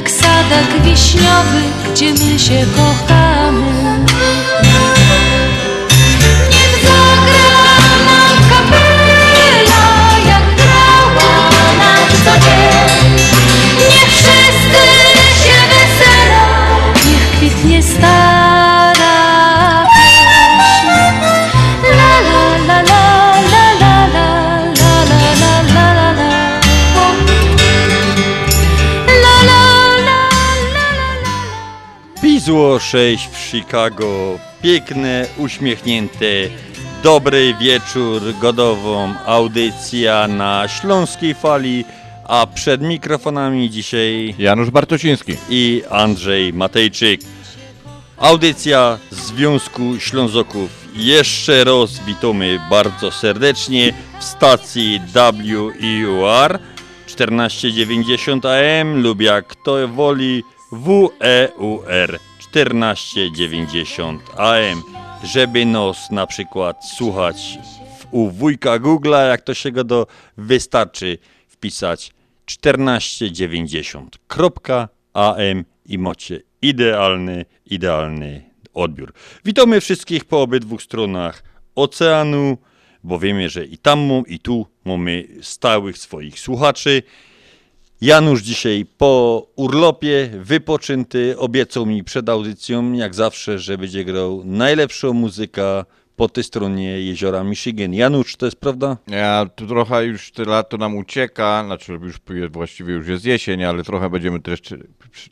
Jak sadek wiśniowy, gdzie my się kochamy. 6 w Chicago, piękne, uśmiechnięte, dobry wieczór, godową audycja na Śląskiej Fali, a przed mikrofonami dzisiaj Janusz Bartosiński. i Andrzej Matejczyk. Audycja Związku Ślązoków. Jeszcze raz witamy bardzo serdecznie w stacji WEUR 1490 AM lub jak kto woli WEUR 1490 AM, żeby nos na przykład słuchać u wujka Google'a, jak to się go do wystarczy wpisać 1490.am i macie idealny, idealny odbiór. Witamy wszystkich po obydwu stronach oceanu, bo wiemy, że i tam i tu mamy stałych swoich słuchaczy. Janusz dzisiaj po urlopie, wypoczęty, obiecał mi przed audycją, jak zawsze, że będzie grał najlepszą muzykę po tej stronie jeziora Michigan. Janusz, to jest prawda? Ja tu trochę już te lato nam ucieka, znaczy już właściwie już jest jesień, ale trochę będziemy też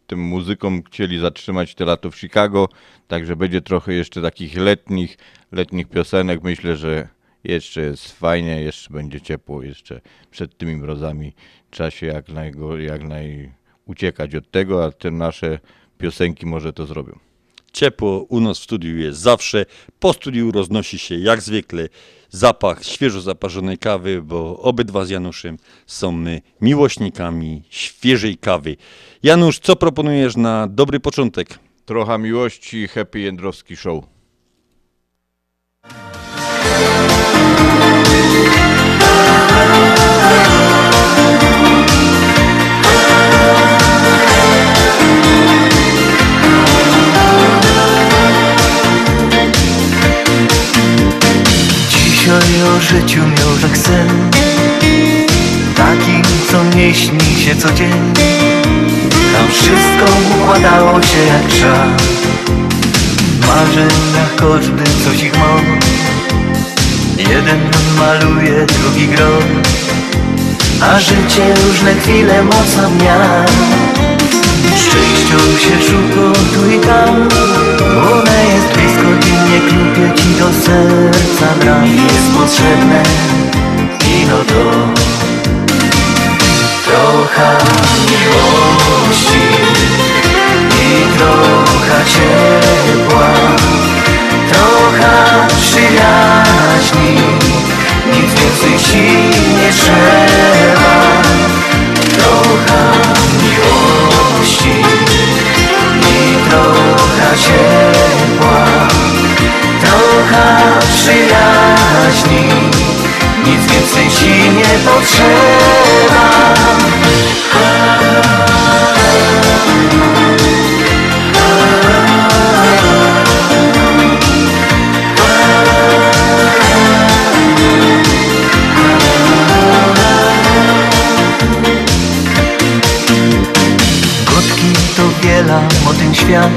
tym muzyką chcieli zatrzymać te lato w Chicago, także będzie trochę jeszcze takich letnich, letnich piosenek. Myślę, że jeszcze jest fajnie, jeszcze będzie ciepło, jeszcze przed tymi mrozami trzeba się jak naj, jak naj uciekać od tego, a te nasze piosenki może to zrobią. Ciepło u nas w studiu jest zawsze. Po studiu roznosi się jak zwykle zapach świeżo zaparzonej kawy, bo obydwa z Januszem są my miłośnikami świeżej kawy. Janusz, co proponujesz na dobry początek? Trochę miłości, Happy Jędrowski Show. Dzisiaj o życiu miał tak sen Taki, co nie śni się co dzień. Tam wszystko układało się jak trzeba W marzeniach każdy coś ich ma Jeden maluje, drugi gra A życie różne chwile mocno dnia. Szczęścią się szuka tu i tam. One jest Panie klupie ci do serca gra jest potrzebne wino do Trochę miłości i trochę ciepła. Trochę przyjaźni, nic więcej ci nie trzeba. Trochę miłości i trochę ciepła. Trochę ci nie potrzeba. Gotki to wiela o ten świat.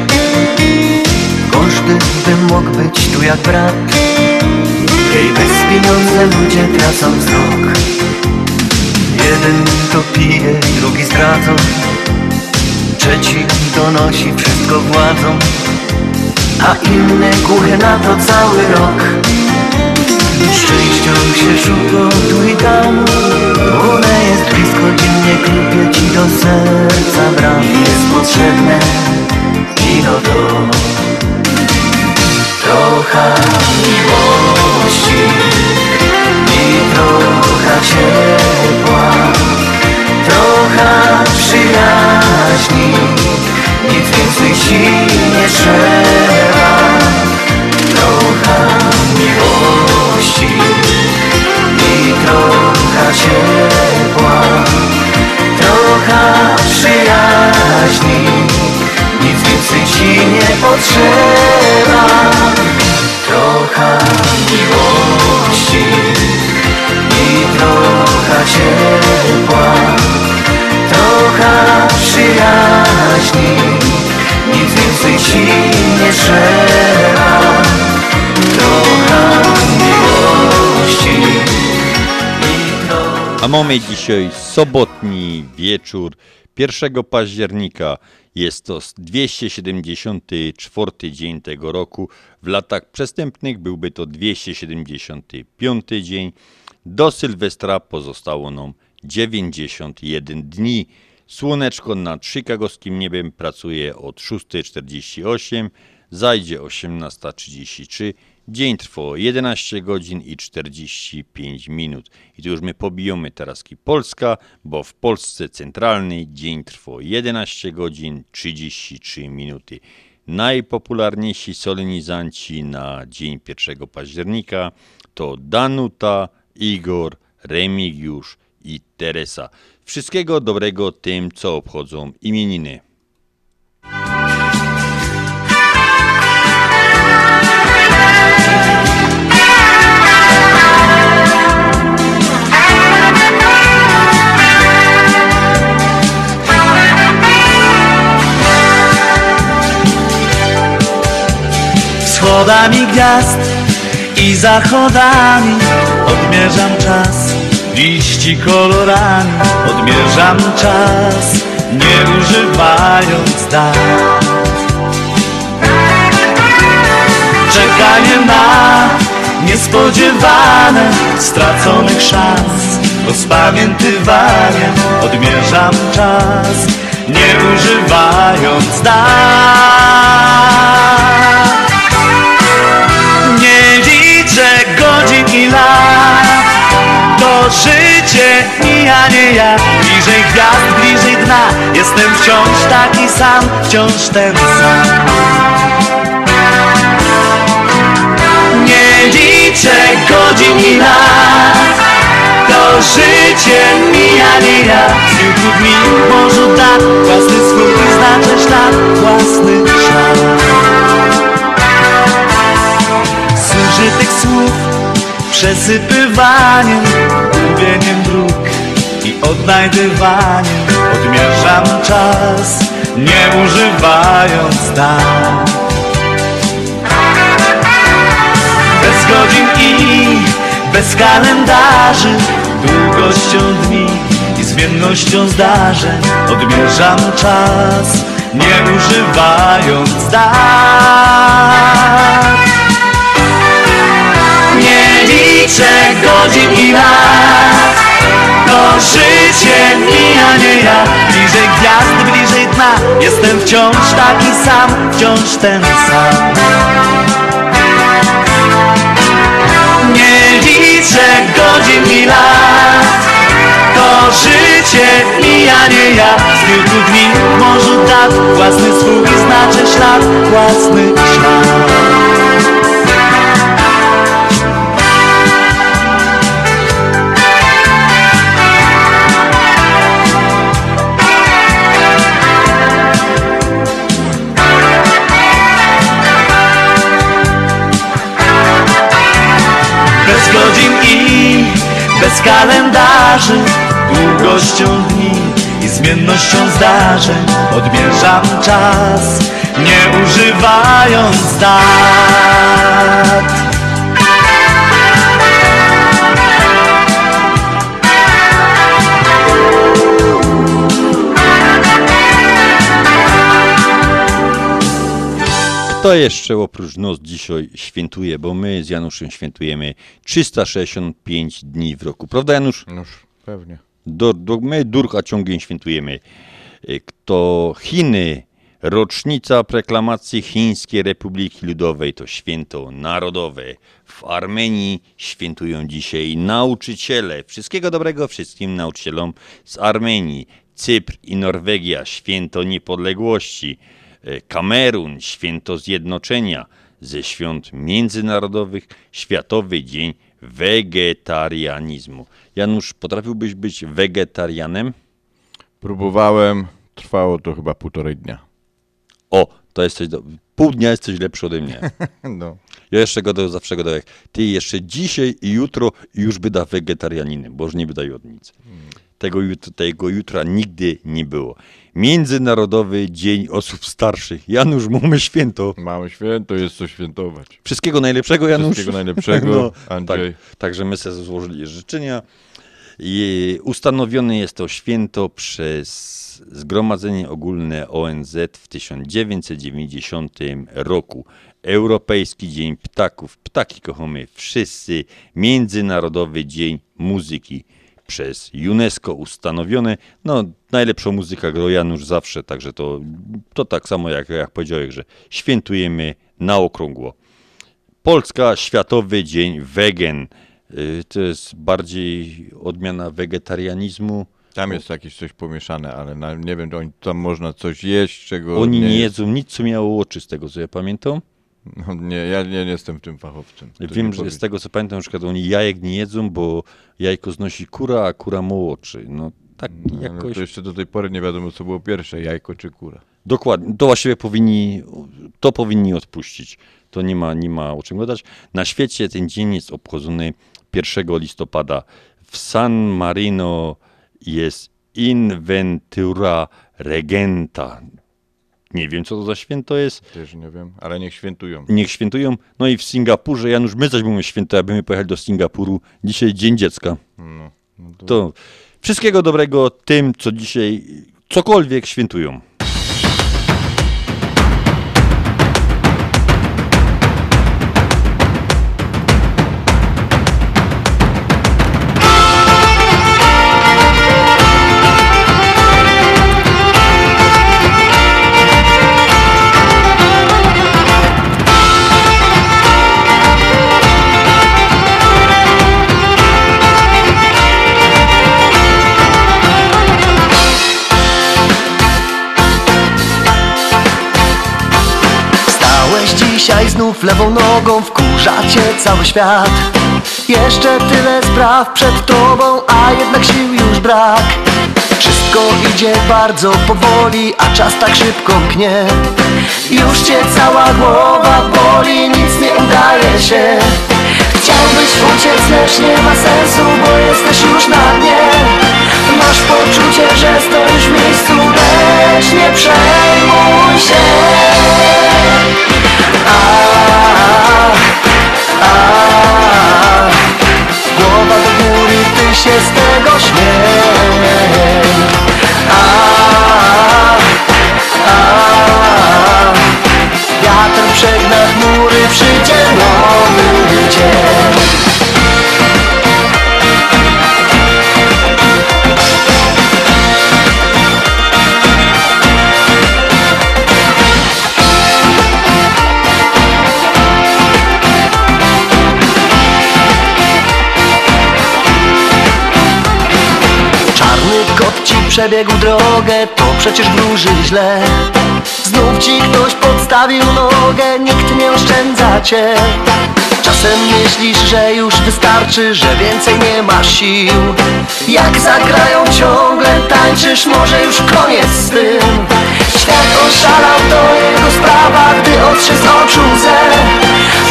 Każdy by mógł być tu jak brat Hej, bez pieniądze ludzie tracą wzrok. Jeden to pije, drugi zdradzą. Trzeci donosi wszystko władzą. A inny głuche na to cały rok. Szczęścią się szuka tu i tam One jest blisko, dziennie klupie ci do serca. Bram Jest potrzebne ino to Trochę miłości i trochę ciepła. Trochę przyjaźni Nic więcej ci nie trzeba. Trochę miłości i trochę ciepła. Trochę przyjaźni ci nie potrzeba. Trochę miłości i trochę ciepła Trochę przyjaźni Nic więcej ci nie trzeba. Trochę miłości A mamy dzisiaj sobotni wieczór 1 października. Jest to 274 dzień tego roku. W latach przestępnych byłby to 275 dzień. Do Sylwestra pozostało nam 91 dni. Słoneczko nad chicagowskim niebem pracuje od 6.48, zajdzie 18.33. Dzień trwa 11 godzin i 45 minut. I tu już my pobijamy teraz ki Polska, bo w Polsce centralnej dzień trwa 11 godzin 33 minuty. Najpopularniejsi solenizanci na dzień 1 października to Danuta, Igor, Remigiusz i Teresa. Wszystkiego dobrego tym, co obchodzą imieniny. Wschodami gwiazd i zachodami. Odmierzam czas liści kolorami. Odmierzam czas nie używając dat Czekanie na niespodziewane Straconych szans Rozpamiętywanie. Odmierzam czas nie używając dat lat To życie mija nie ja. Bliżej gwiazd, bliżej dna. Jestem wciąż taki sam Wciąż ten sam. Nie liczę godzin i lat. To życie mija nie ja. Ku dni morzu dat Własny swój znaczy ślad Własny ślad. Zużytych słów Przesypywaniem, gubieniem dróg i odnajdywaniem. Odmierzam czas, nie używając dat Bez godzin i bez kalendarzy Długością dni i zmiennością zdarzeń. Odmierzam czas, nie używając dat liczę godzin i lat To życie mija nie ja. Bliżej gwiazd, bliżej dna. Jestem wciąż taki sam Wciąż ten sam. Nie liczę godzin i lat To życie mija nie ja. Z kilku dni w morzu dat Własny swój znaczy ślad Własny ślad twarzy Długością dni i zmiennością zdarzeń Odmierzam czas, nie używając dat Kto jeszcze oprócz nas dzisiaj świętuje, bo my z Januszem świętujemy 365 dni w roku. Prawda Janusz? Noż, pewnie. Do, do, my durcha ciągiem świętujemy. Y, Kto Chiny, rocznica preklamacji Chińskiej Republiki Ludowej to święto narodowe. W Armenii świętują dzisiaj nauczyciele. Wszystkiego dobrego wszystkim nauczycielom z Armenii. Cypr i Norwegia święto niepodległości. Y, Kamerun święto zjednoczenia. Ze świąt międzynarodowych Światowy Dzień Wegetarianizmu. Janusz, potrafiłbyś być wegetarianem? Próbowałem, trwało to chyba półtorej dnia. O, to jesteś. Do... Pół dnia jesteś lepszy ode mnie. No. Ja jeszcze go do, zawsze go jak ty jeszcze dzisiaj i jutro już byda wegetarianinem, bo już nie wydaje od nic. Tego, jut- tego jutra nigdy nie było. Międzynarodowy Dzień Osób Starszych. Janusz, mamy święto. Mamy święto, jest co świętować. Wszystkiego najlepszego, Janusz. Wszystkiego najlepszego, Andrzej. Tak, także my sobie złożyli życzenia. I ustanowione jest to święto przez Zgromadzenie Ogólne ONZ w 1990 roku. Europejski Dzień Ptaków. Ptaki kochamy wszyscy. Międzynarodowy Dzień Muzyki przez UNESCO ustanowione. No, najlepsza muzyka grał Janusz zawsze, także to, to tak samo jak, jak powiedziałem, że świętujemy na okrągło. Polska Światowy Dzień Wegen. Y, To jest bardziej odmiana wegetarianizmu. Tam jest jakieś coś pomieszane, ale na, nie wiem, czy oni, tam można coś jeść, czego Oni nie jest. jedzą nic, co miało oczy, z tego co ja pamiętam. No, nie, ja nie, nie jestem w tym fachowcem. Wiem, że z tego co pamiętam, na przykład oni jajek nie jedzą, bo jajko znosi kura, a kura ma oczy. No tak No, jakoś... to jeszcze do tej pory nie wiadomo, co było pierwsze, jajko czy kura. Dokładnie, to właściwie powinni, to powinni odpuścić. To nie ma, nie ma o czym gadać. Na świecie ten dzień jest obchodzony 1 listopada. W San Marino jest Inventura Regenta. Nie wiem, co to za święto jest. Też nie wiem, ale niech świętują. Niech świętują. No i w Singapurze, Janusz, my też mamy święto, abyśmy pojechali do Singapuru. Dzisiaj Dzień Dziecka. No, no to... To wszystkiego dobrego tym, co dzisiaj cokolwiek świętują. Dzisiaj znów lewą nogą, wkurza cię cały świat. Jeszcze tyle spraw przed tobą, a jednak sił już brak. Wszystko idzie bardzo powoli, a czas tak szybko mknie Już cię cała głowa boli, nic nie udaje się. Chciałbyś uciec, lecz nie ma sensu, bo jesteś już na dnie Masz poczucie, że stoisz w miejscu, lecz nie przejmuj się. Ach, ach, Głowa do góry, ty się z tego śmiej. Ach, ach, Wiatr przegna chmury, przyjdzie nowy przebiegł drogę, to przecież wróży źle. Znów ci ktoś podstawił nogę, nikt nie oszczędza cię. Czasem myślisz, że już wystarczy, że więcej nie masz sił. Jak zagrają ciągle, tańczysz, może już koniec z tym. Świat oszalał, to jego sprawa, gdy otrze z oczu łzę.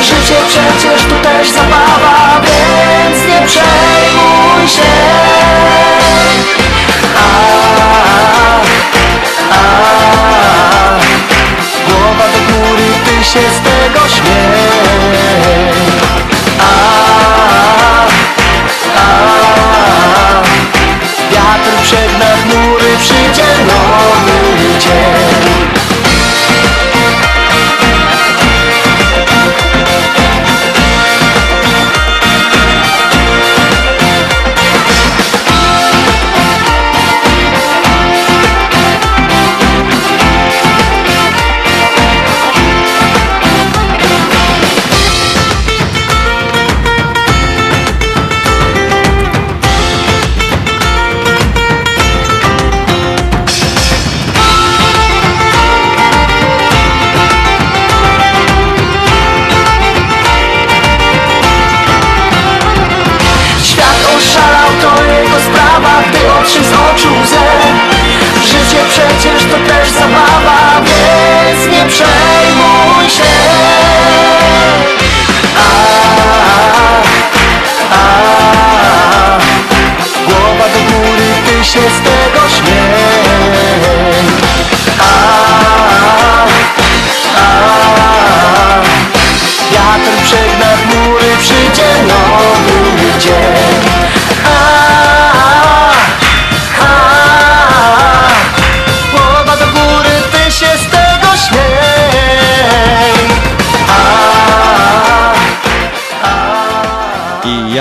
Życie przecież tu też zabawa, więc nie przejmuj się a, Głowa do góry, ty się z tego śmiej. A, a, Wiatr przegnał chmury, przyjdzie nowy dzień.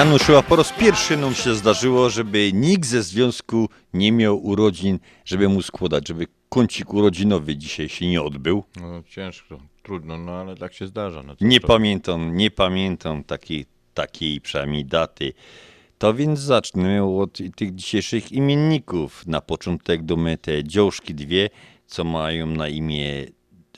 I Januszu, a po raz pierwszy nam się zdarzyło, żeby nikt ze związku nie miał urodzin, żeby mu składać, żeby kącik urodzinowy dzisiaj się nie odbył. No ciężko, trudno, no ale tak się zdarza. No, Nie to- pamiętam, nie pamiętam takiej, takiej przynajmniej daty. To więc zacznę od tych dzisiejszych imienników. Na początek domy te dziążki dwie, co mają na imię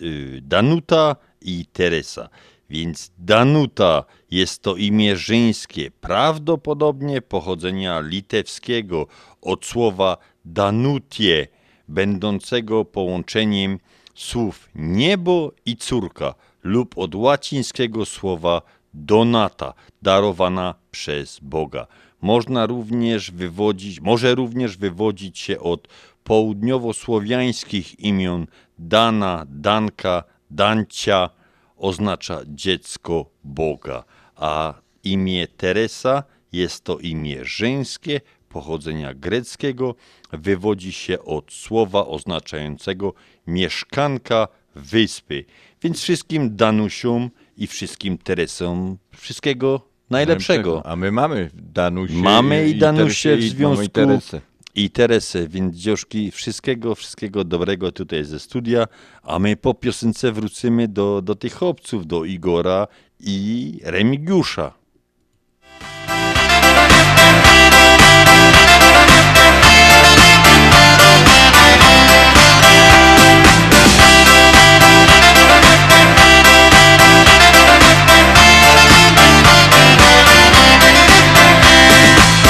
y, Danuta i Teresa. Więc Danuta jest to imię żeńskie, prawdopodobnie pochodzenia litewskiego od słowa Danutie, będącego połączeniem słów niebo i córka lub od łacińskiego słowa donata, darowana przez Boga. Można również wywodzić, może również wywodzić się od południowosłowiańskich imion Dana, Danka, Dancia, oznacza dziecko Boga, a imię Teresa jest to imię żeńskie pochodzenia greckiego, wywodzi się od słowa oznaczającego mieszkanka wyspy. Więc wszystkim Danusiom i wszystkim Teresom wszystkiego najlepszego. A my mamy Danusię Mamy i Danusię w związku i Teresę. i Teresę, więc dziążki, wszystkiego, wszystkiego dobrego tutaj ze studia, a my po piosence wrócimy do, do tych chłopców, do Igora i Remigiusza.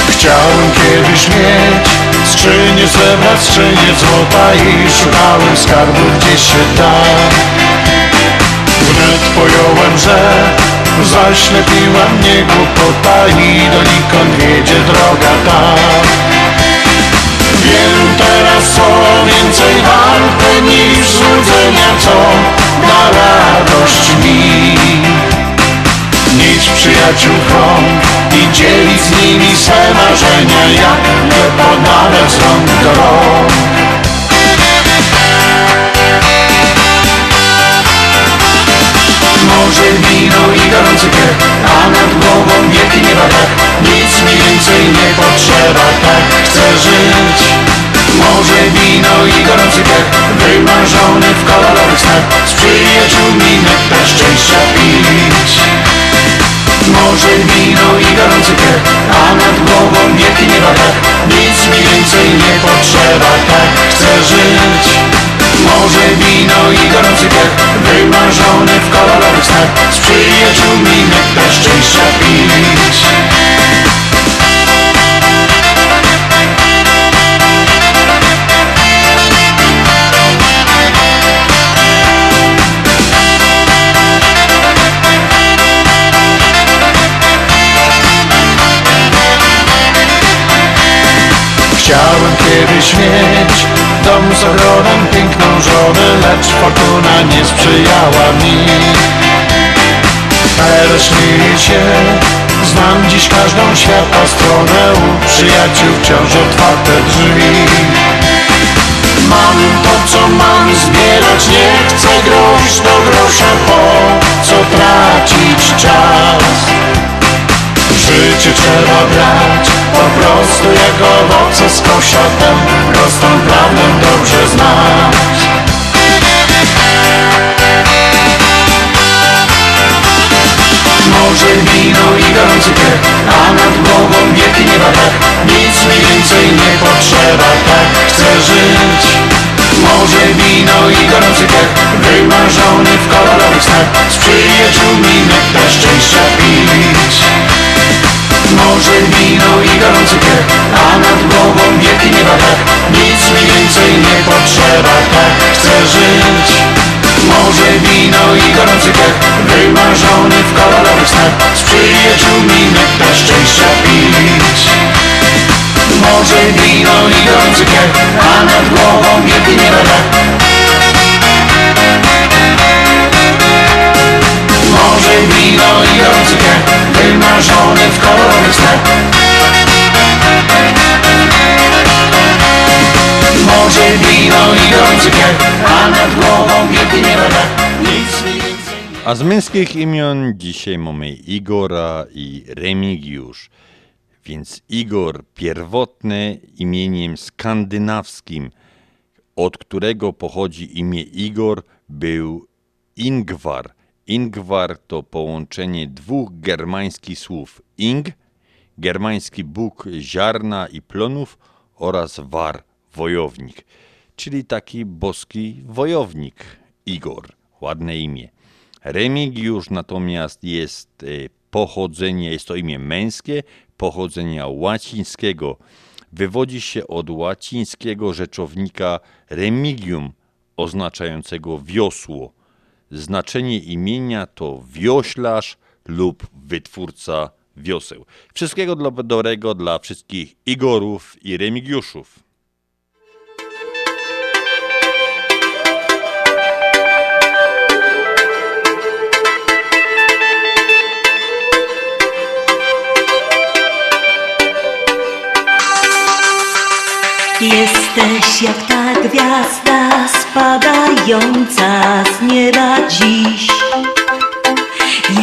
Chciałem kiedyś mieć skrzynię srebra, skrzynię złota i szukałem skarbu gdzieś się. Wnet pojąłem, że zaślepiła mnie głupota i donikąd wiedzie droga ta. Wiem teraz co więcej warte niż złudzenia, co da radość mi. Mieć przyjaciół krąg i dzielić z nimi swe marzenia Jak wypadane z rąk do rąk wino i gorący piech A nad głową wielki niebawek Nic mi więcej nie potrzeba Tak chcę żyć. Może wino i gorący piech Wymarzony w kolorowych snach. Z przyjaciółmi nektar szczęścia pić. Może wino i gorący piech, a nad głową wielki niebawek Nic mi więcej nie potrzeba, tak chcę żyć Może wino i gorący piech, wymarzony w kolorowych snach Z przyjaciółmi nektar szczęścia pić. Chciałem kiedyś mieć z ogrodem, piękną żonę Lecz fortuna nie sprzyjała mi. Teraz się Znam dziś każdą świata stronę U przyjaciół wciąż otwarte drzwi. Mam to co mam zbierać Nie chcę grosz do grosza Po co tracić czas Życie trzeba brać. Po prostu jak owoce z kosza Tę prostą prawdę dobrze znać. Może wino i gorący piech A nad głową wielki nieba tak. Nic mi więcej nie potrzeba Tak chcę żyć. Może wino i gorący piech Wymarzony w kolorowych snach. Z przyjaciółmi nektar szczęścia pić Może wino i gorący piech A nad głową wielki nieba tak. Nic mi więcej nie potrzeba Tak chcę żyć. Może wino i gorący piech Wymarzony w kolorowych snach Z przyjaciółmi nektar szczęścia pić. Może wino i gorący piech A nad głową wielki nieba tak wino i Wymarzony w Może wino i A nad głową A z męskich imion dzisiaj mamy Igora i Remigiusz. Więc Igor pierwotne imieniem skandynawskim, od którego pochodzi imię Igor, był Ingvar. Ingvar to połączenie dwóch germańskich słów. Ing, germański bóg ziarna i plonów oraz war, wojownik. Czyli taki boski wojownik Igor. Ładne imię. Remigiusz natomiast jest e, pochodzenie, jest to imię męskie, pochodzenia łacińskiego. Wywodzi się od łacińskiego rzeczownika remigium, oznaczającego wiosło. Znaczenie imienia to wioślarz lub wytwórca wioseł. Wszystkiego dobrego dla wszystkich Igorów i Remigiuszów. Jesteś jak ta gwiazda spadająca z nieba dziś.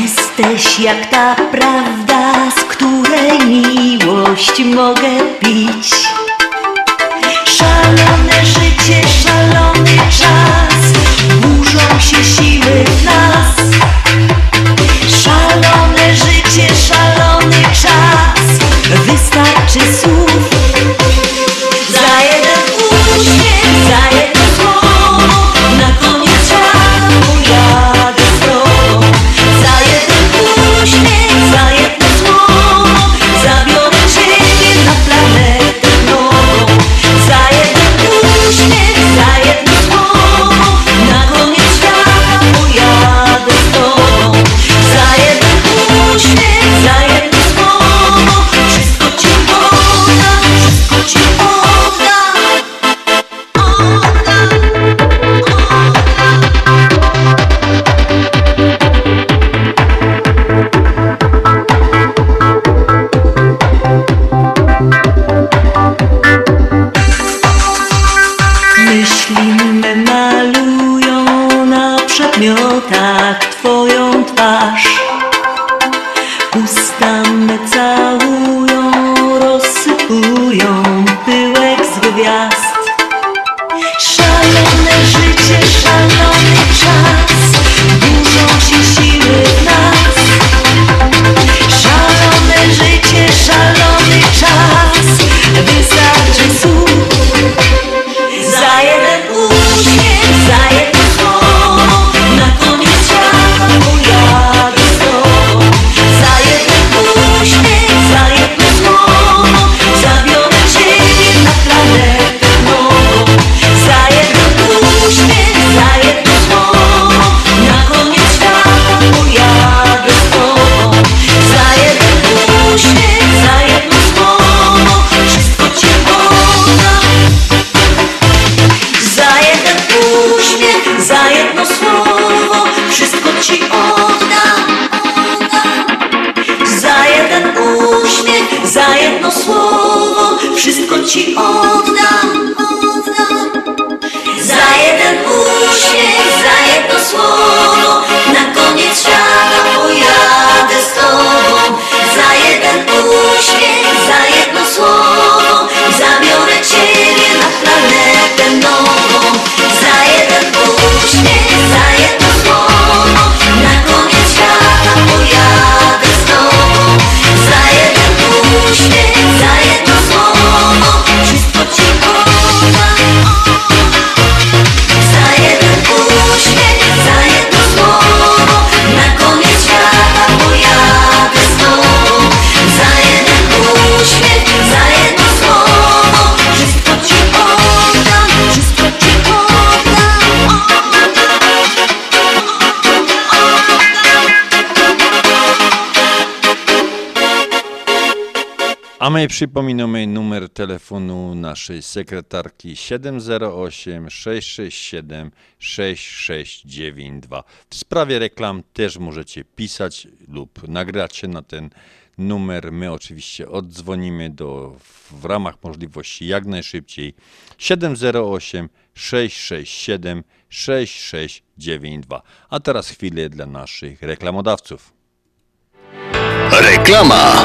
Jesteś jak ta prawda, z której miłość mogę pić. Szalone życie, szalony czas, burzą się siły w nas. Szalone życie, szalony czas, wystarczy słów. A my przypominamy numer telefonu naszej sekretarki 708 667 6692. W sprawie reklam też możecie pisać lub nagrać się na ten numer. My oczywiście oddzwonimy do, w ramach możliwości jak najszybciej 708 667 6692. A teraz chwilę dla naszych reklamodawców. Reklama.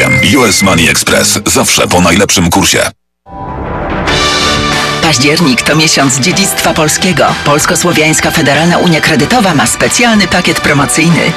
US Money Express zawsze po najlepszym kursie. Październik to miesiąc dziedzictwa polskiego. Polsko-Słowiańska Federalna Unia Kredytowa ma specjalny pakiet promocyjny.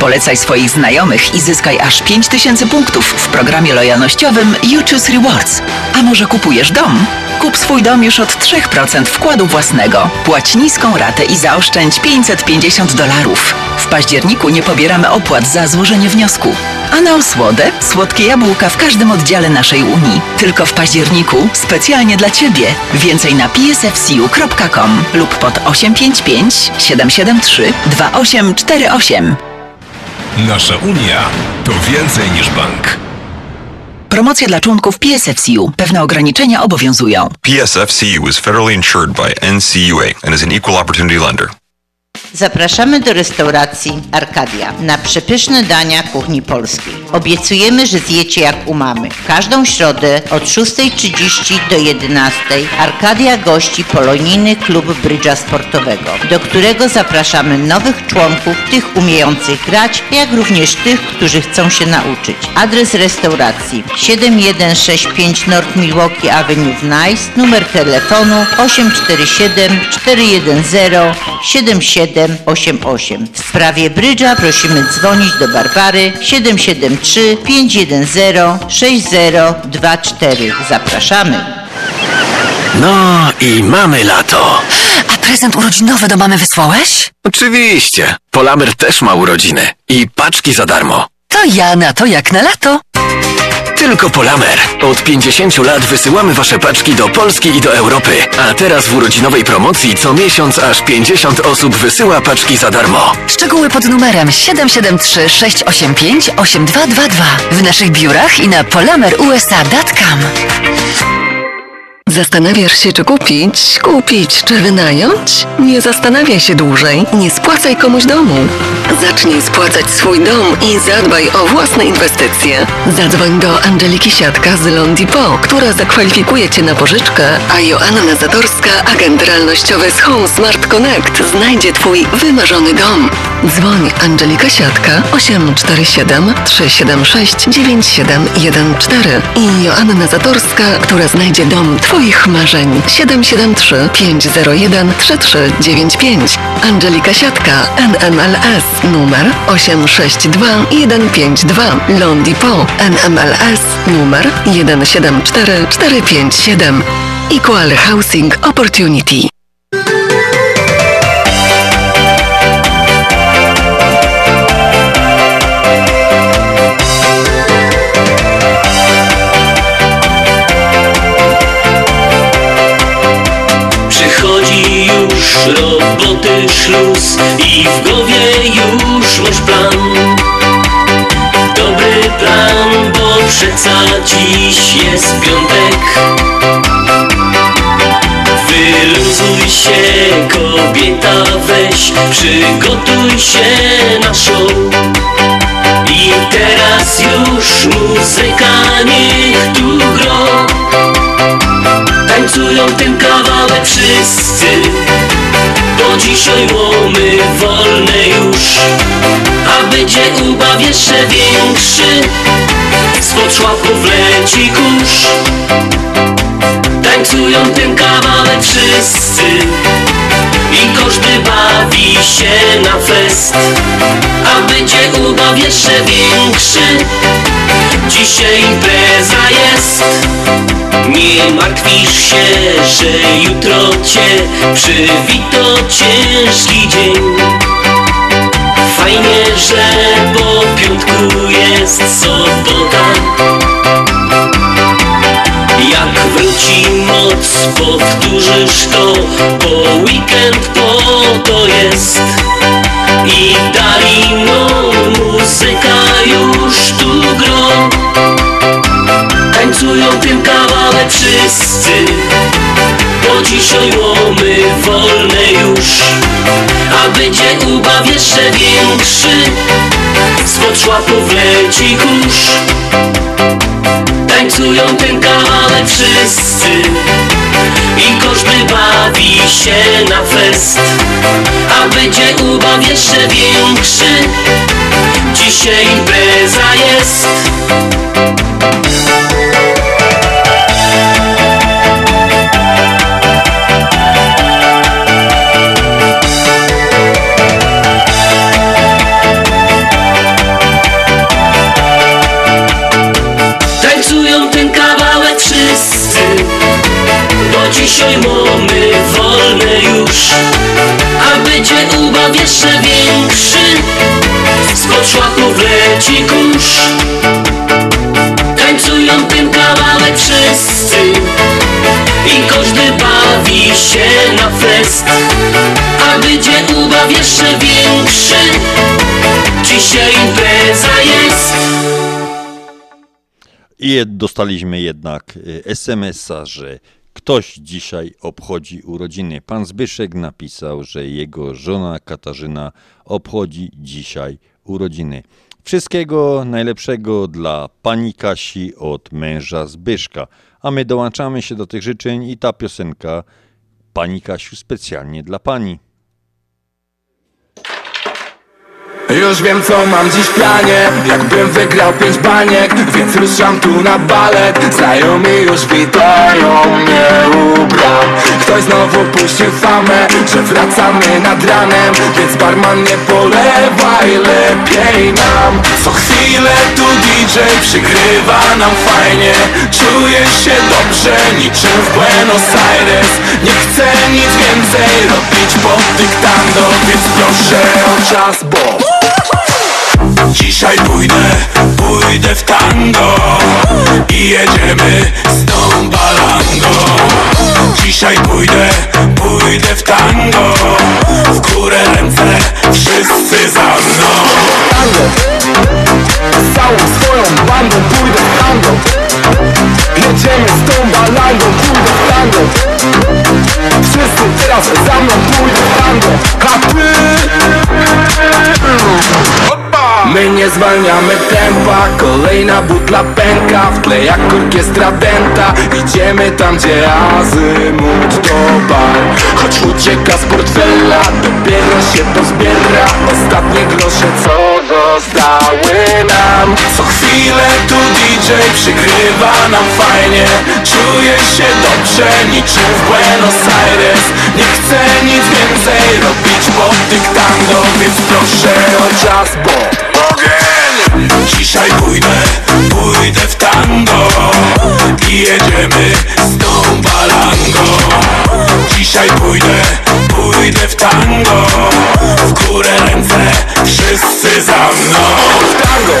Polecaj swoich znajomych i zyskaj aż 5000 punktów w programie lojalnościowym You Choose Rewards. A może kupujesz dom? Kup swój dom już od 3% wkładu własnego. Płać niską ratę i zaoszczędź 550 dolarów. W październiku nie pobieramy opłat za złożenie wniosku. A na osłodę słodkie jabłka w każdym oddziale naszej Unii. Tylko w październiku specjalnie dla Ciebie. Więcej na psfcu.com lub pod 855 773 2848. Nasza Unia to więcej niż bank. Promocja dla członków PSFCU. Pewne ograniczenia obowiązują. PSFCU is federally insured by NCUA and is an equal opportunity lender. Zapraszamy do restauracji Arkadia na przepyszne dania kuchni polskiej. Obiecujemy, że zjecie jak u mamy. Każdą środę od 6.30 do 11.00 Arkadia gości polonijny klub brydża sportowego, do którego zapraszamy nowych członków, tych umiejących grać, jak również tych, którzy chcą się nauczyć. Adres restauracji 7165 North Milwaukee Avenue w Nice, numer telefonu 847 410 77 788. W sprawie brydża prosimy dzwonić do Barbary 773 510 6024. Zapraszamy. No i mamy lato. A prezent urodzinowy do mamy wysłałeś? Oczywiście. Polamer też ma urodziny. I paczki za darmo. To ja na to jak na lato. Tylko Polamer. Od 50 lat wysyłamy Wasze paczki do Polski i do Europy. A teraz w urodzinowej promocji co miesiąc aż 50 osób wysyła paczki za darmo. Szczegóły pod numerem 773 685 8222 w naszych biurach i na polamerusa.com. Zastanawiasz się, czy kupić, kupić, czy wynająć? Nie zastanawiaj się dłużej. Nie spłacaj komuś domu. Zacznij spłacać swój dom i zadbaj o własne inwestycje. Zadzwoń do Angeliki Siatka z Londipo, która zakwalifikuje Cię na pożyczkę, a Joanna Zatorska, agent realnościowy z Home Smart Connect, znajdzie Twój wymarzony dom. Dzwoń Angelika Siatka 847 376 9714 i Joanna Zatorska, która znajdzie dom Twoich marzeń. 773 501 3395 Angelika Siatka NMLS numer 862 152 Londipo NMLS numer 174457 Equal Housing Opportunity roboty szluz i w głowie już masz plan. Dobry plan, bo przeca dziś jest piątek. Wyluzuj się kobieta weź Przygotuj się na show. I teraz już muzyka niech tu gro Tańcują ten kawałek wszyscy. Bo dzisiaj łomy wolne już A będzie ubaw jeszcze większy. Spod szłapów leci kurz. Tańcują ten kawałek wszyscy I każdy bawi się na fest A będzie ubaw jeszcze większy. Dzisiaj impreza jest. Nie martwisz się, że jutro cię przywito ciężki dzień. Fajnie, że po piątku jest sobota jak wróci moc, powtórzysz to Bo weekend po to jest. I dali no muzyka już tu gro. Tańcują ten kawałek wszyscy. Bo dzisiaj łomy wolne już. A będzie ubaw jeszcze większy. Spod szłapów leci kurz Tańcują ten kawałek wszyscy. I każdy bawi się na fest. A będzie ubaw jeszcze większy. Dzisiaj impreza jest dzisiaj mamy wolne już. A będzie ubaw jeszcze większy Spod szłaków leci kurz. Tańcują ten kawałek wszyscy I każdy bawi się na fest. A będzie ubaw jeszcze większy Dzisiaj impreza jest. I dostaliśmy jednak y, SMS-a, że ktoś dzisiaj obchodzi urodziny. Pan Zbyszek napisał, że jego żona Katarzyna obchodzi dzisiaj urodziny. Wszystkiego najlepszego dla pani Kasi od męża Zbyszka. A my dołączamy się do tych życzeń i ta piosenka pani Kasiu specjalnie dla pani. Już wiem co mam dziś w planie. Jakbym wygrał pięć baniek Więc ruszam tu na balet. Znajomi już witają mnie u bram Ktoś znowu puścił famę Że wracamy nad ranem? Więc barman nie polewaj Lepiej nam. Co chwilę tu DJ przygrywa nam fajnie. Czuję się dobrze niczym w Buenos Aires. Nie chcę nic więcej robić pod dyktando Więc proszę o czas, bo Dzisiaj pójdę, pójdę w tango I jedziemy z tą balangą. Dzisiaj pójdę, pójdę w tango W górę ręce, wszyscy za mną. Tango. Z całą swoją bandą pójdę w tango. Jedziemy z tą balangą, pójdę w tango. Wszyscy teraz za mną pójdę w tango. A My nie zwalniamy tempa. Kolejna butla pęka W tle jak orkiestra denta Idziemy tam gdzie azymut to bar. Choć ucieka z portfela Dopiero się to zbiera Ostatnie grosze co zostały nam. Co chwilę tu DJ przygrywa nam fajnie. Czuję się dobrze niczym w Buenos Aires. Nie chcę nic więcej robić pod dyktando Więc proszę o czas, bo Dzisiaj pójdę, pójdę w tango I jedziemy z tą balangą. Dzisiaj pójdę, pójdę w tango W górę ręce, wszyscy za mną. W tango.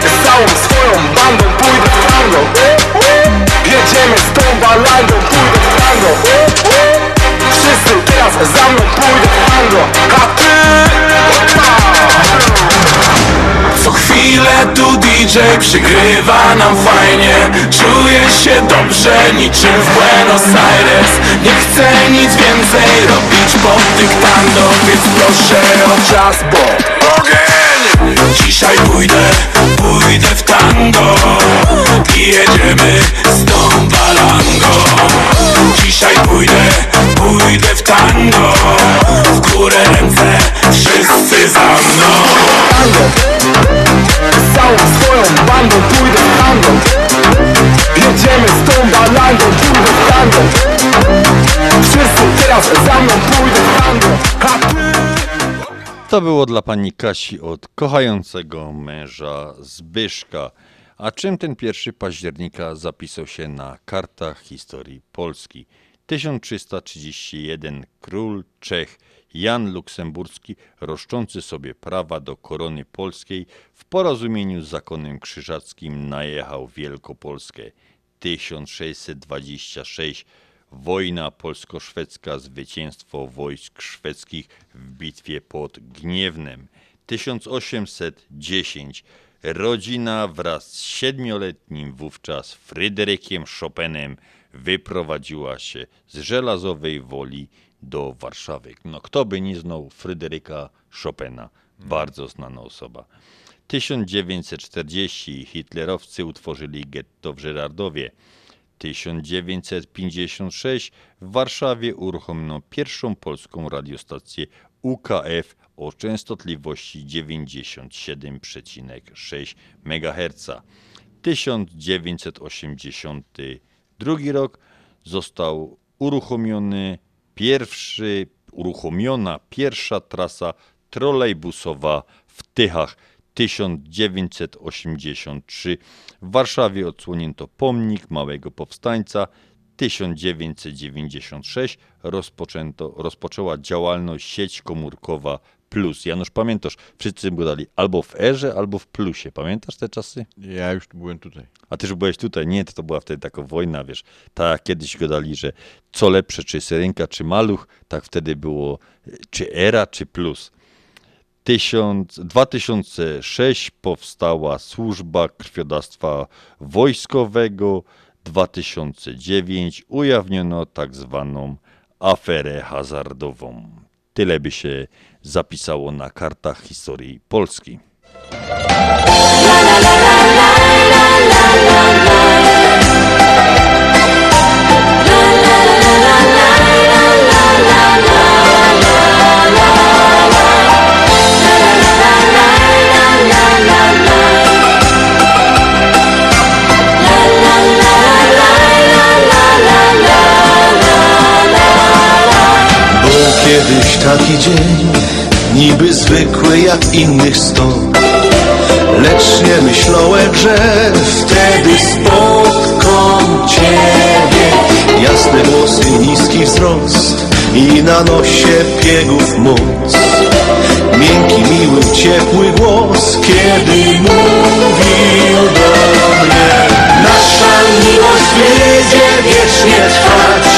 Z całą swoją bandą pójdę w tango. Jedziemy z tą balangą, pójdę w tango. Wszyscy teraz za mną pójdę w tango. A ty co chwilę tu DJ przygrywa nam fajnie. Czuję się dobrze niczym w Buenos Aires. Nie chcę nic więcej robić pod dyktando Więc proszę o czas, bo ogień. Dzisiaj pójdę, pójdę w tango I jedziemy z tą balangą. Dzisiaj pójdę, pójdę w tango W górę ręce, wszyscy za mną. Tango. Z całą swoją bandą pójdę w tango. Jedziemy z tą balangą, pójdę w tango. Wszyscy teraz za mną pójdę w tango To było dla pani Kasi od kochającego męża Zbyszka. A czym ten 1 października zapisał się na kartach historii Polski? 1331 król Czech Jan Luksemburski, roszczący sobie prawa do korony polskiej, w porozumieniu z zakonem krzyżackim najechał Wielkopolskę. 1626 Wojna polsko-szwedzka, zwycięstwo wojsk szwedzkich w bitwie pod Gniewnem. 1810 rodzina wraz z siedmioletnim wówczas Fryderykiem Chopinem wyprowadziła się z żelazowej woli do Warszawy. No kto by nie znał Fryderyka Chopina? Bardzo znana osoba. 1940 hitlerowcy utworzyli getto w Żerardowie. 1956 w Warszawie uruchomiono pierwszą polską radiostację UKF o częstotliwości 97,6 MHz. 1982 rok został uruchomiony pierwszy, uruchomiona pierwsza trasa trolejbusowa w Tychach. 1983 w Warszawie odsłonięto pomnik małego powstańca. 1996 rozpoczęto, rozpoczęła działalność sieć komórkowa Plus. Janusz, pamiętasz, wszyscy gadali albo w Erze, albo w Plusie. Pamiętasz te czasy? Ja już byłem tutaj. A ty już byłeś tutaj? Nie, to, to była wtedy taka wojna, wiesz. Tak kiedyś gadali, że co lepsze, czy Syrenka, czy Maluch, tak wtedy było czy Era, czy Plus. 1000, 2006 powstała służba krwiodawstwa wojskowego. 2009 ujawniono tak zwaną aferę hazardową. Tyle by się zapisało na kartach historii Polski. Był kiedyś taki dzień, niby zwykły jak innych sto. Lecz nie myślałem, że wtedy spotkam Ciebie. Jasne włosy, niski wzrost i na nosie piegów moc. Miękki, miły, ciepły głos, kiedy mówił do mnie. Nasza miłość będzie wiecznie trwać.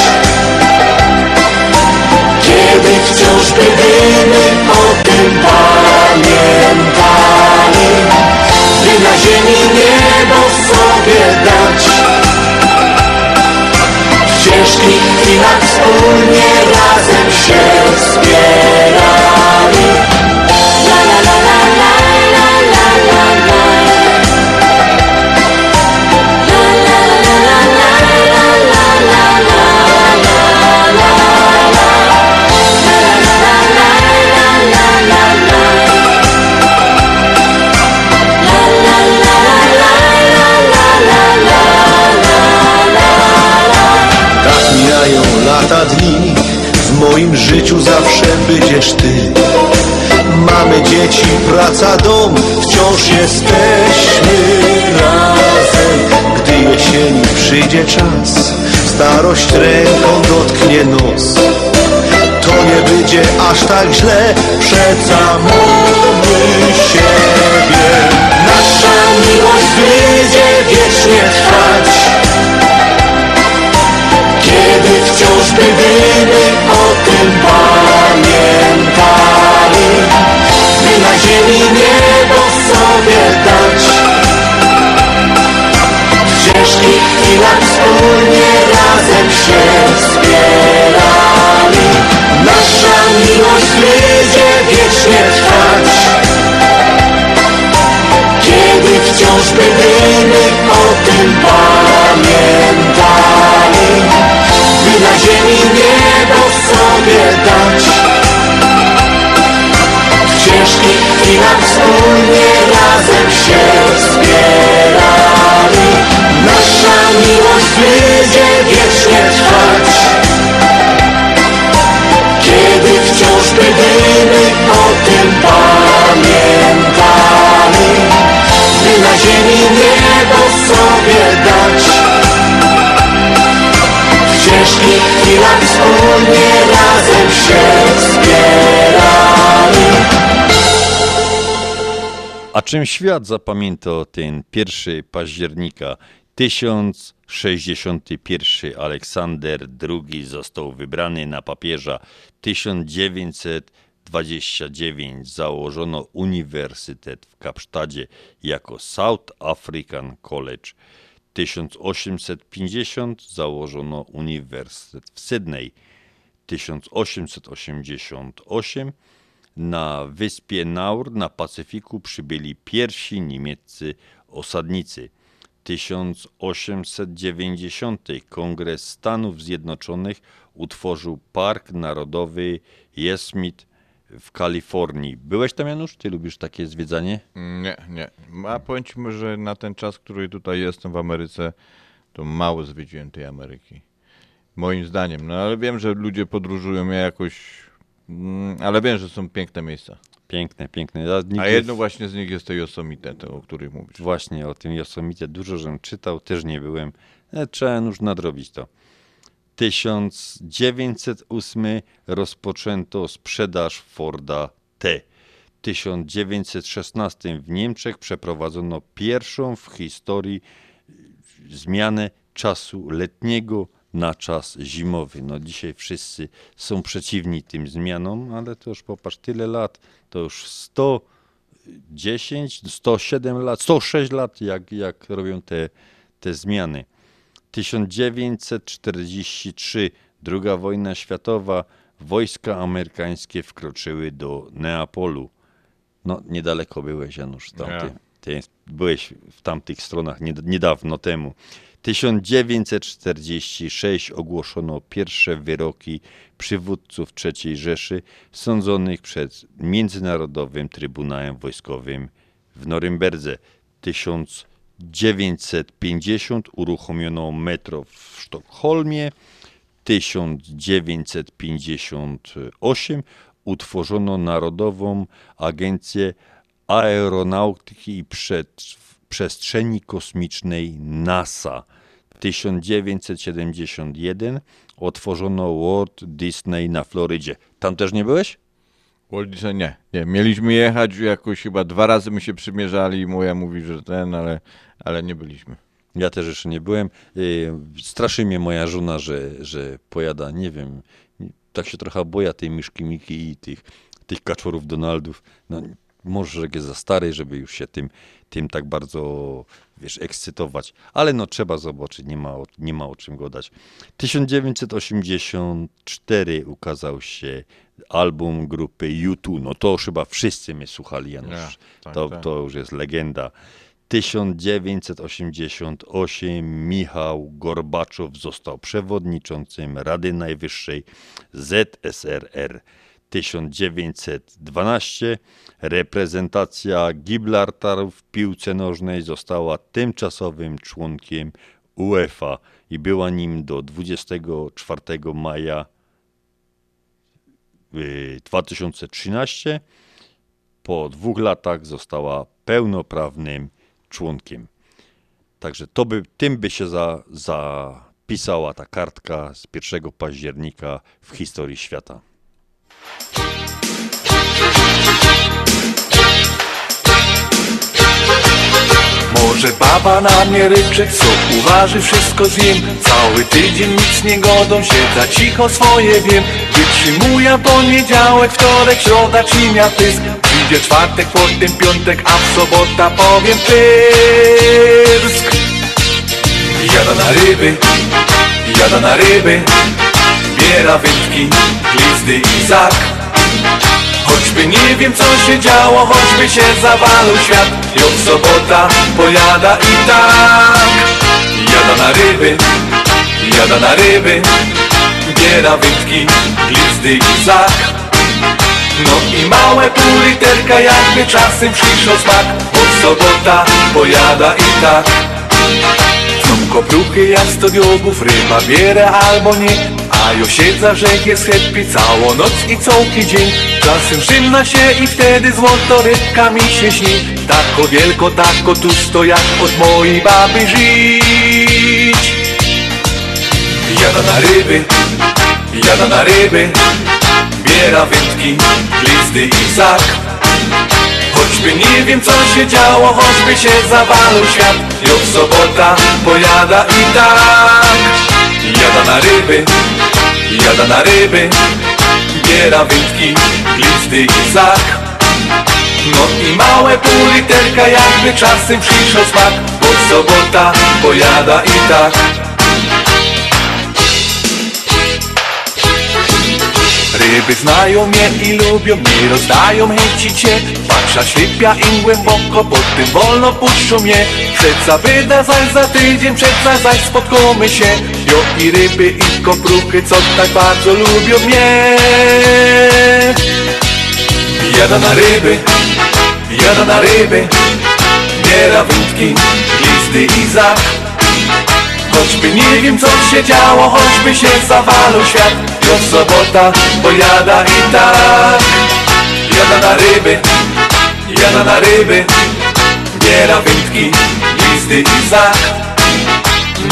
Wciąż będziemy o tym pamiętali. By na ziemi niebo sobie dać. W ciężkich chwilach wspólnie razem się wspierali dni W moim życiu zawsze będziesz ty. Mamy dzieci, praca, dom Wciąż jesteśmy razem. Gdy jesieni przyjdzie czas Starość ręką dotknie nos. To nie będzie aż tak źle Przeca mamy siebie. Nasza miłość będzie wiecznie trwać wciąż byśmy o tym pamiętali, by na ziemi niebo sobie dać. W ciężkich chwilach wspólnie razem się wspierali, nasza miłość będzie wiecznie trwać. Kiedy wciąż byśmy o tym pamiętali, ziemi niebo sobie dać. W ciężkich chwilach wspólnie razem się wspierali. Nasza miłość będzie wiecznie A czym świat zapamiętał ten 1 października? 1061 Aleksander II został wybrany na papieża. 1929 założono uniwersytet w Kapsztadzie jako South African College. 1850 założono uniwersytet w Sydney. 1888 na wyspie Naur na Pacyfiku przybyli pierwsi niemieccy osadnicy. 1890 Kongres Stanów Zjednoczonych utworzył Park Narodowy Yosemite w Kalifornii. Byłeś tam, Janusz? Ty lubisz takie zwiedzanie? Nie, nie. A powiem ci, że na ten czas, który tutaj jestem w Ameryce, to mało zwiedziłem tej Ameryki. Moim zdaniem. No ale wiem, że ludzie podróżują ja jakoś. Mm, Ale wiem, że są piękne miejsca. Piękne, piękne. Ja A jedno właśnie z nich jest to Yosemite, to, o których mówisz. Właśnie o tym Yosemite dużo żem czytał, też nie byłem. E, Trzeba już nadrobić to. 1908 rozpoczęto sprzedaż Forda T. W 1916 w Niemczech przeprowadzono pierwszą w historii zmianę czasu letniego na czas zimowy. No dzisiaj wszyscy są przeciwni tym zmianom, ale to już popatrz, tyle lat, to już 110, 107 lat, 106 lat, jak, jak robią te, te zmiany. 1943, II wojna światowa, wojska amerykańskie wkroczyły do Neapolu. No, niedaleko byłeś, Janusz, tamty. Ja. Ty byłeś w tamtych stronach nied- niedawno temu. 1946 ogłoszono pierwsze wyroki przywódców III Rzeszy sądzonych przed Międzynarodowym Trybunałem Wojskowym w Norymberdze. 1950 uruchomiono metro w Sztokholmie. 1958 utworzono Narodową Agencję Aeronautyki i Przed- Przestrzeni Kosmicznej NASA. 1971 otworzono Walt Disney na Florydzie. Tam też nie byłeś? Walt Disney nie, nie. Mieliśmy jechać jakoś chyba dwa razy my się przymierzali i moja mówi, że ten, ale, ale nie byliśmy. Ja też jeszcze nie byłem. Y, Straszy mnie moja żona, że, że pojada, nie wiem, tak się trochę boja tej myszki Miki i tych, tych kaczorów Donaldów. No, może że jest za stary, żeby już się tym, tym tak bardzo, wiesz, ekscytować. Ale no trzeba zobaczyć, nie ma, o- nie ma o czym gadać. 1984 ukazał się album grupy U2. No to chyba wszyscy mnie słuchali, Janusz. Ja, tak, to, tak. to już jest legenda. 1988 Michał Gorbaczow został przewodniczącym Rady Najwyższej ZSRR. 1912 reprezentacja Gibraltaru w piłce nożnej została tymczasowym członkiem UEFA i była nim do 24 maja y, 2013. Po dwóch latach została pełnoprawnym członkiem. Także to by, tym by się za, zapisała ta kartka z 1 października w historii świata. Może baba na mnie ryczy, co uważy, wszystko zjem. Cały tydzień nic nie godą, siedza cicho swoje wiem. Wytrzymuję poniedziałek, wtorek, środa, cinia, pysk. Przyjdzie czwartek, potem piątek, a w sobota powiem pysk. Jada na ryby, jada na ryby. Biera wędki, glizdy i zak Choćby nie wiem co się działo, choćby się zawalał świat. Już sobota pojada i tak. Jada na ryby, jada na ryby. Biera wędki, glizdy i zak. No i małe pół literka jakby czasem przyszło smak. Bo sobota pojada i tak. Są kopruchy diogów, ryba bierę albo nie A jo siedza, że jest happy całą noc i całki dzień. Czasem szymna się i wtedy złoto rybka mi się śni. Tako wielko, tako tusto jak od mojej baby żyć. Jada na ryby, jada na ryby Biera wędki, listy i sak Choćby nie wiem co się działo, choćby się zawalał świat. Jo sobota pojada i tak. Jada na ryby, jada na ryby Biera wędki, listy i sak. No i małe pół literka jakby czasem przyszło smak. Bo sobota pojada i tak Ryby znają mnie i lubią mnie, rozdają chęcić się Patrza ślipia im głęboko, pod tym wolno puszczą mnie. Przeca wyda zaś za tydzień, przeca zaś spotkamy się. Jo i ryby i kopruchy, co tak bardzo lubią mnie. Jada na ryby, jada na ryby. Biera wędki, listy i zak. Choćby nie wiem co się działo, choćby się zawalał świat Jo sobota pojada i tak. Jada na ryby, jada na ryby. Biera wędki, listy i zak.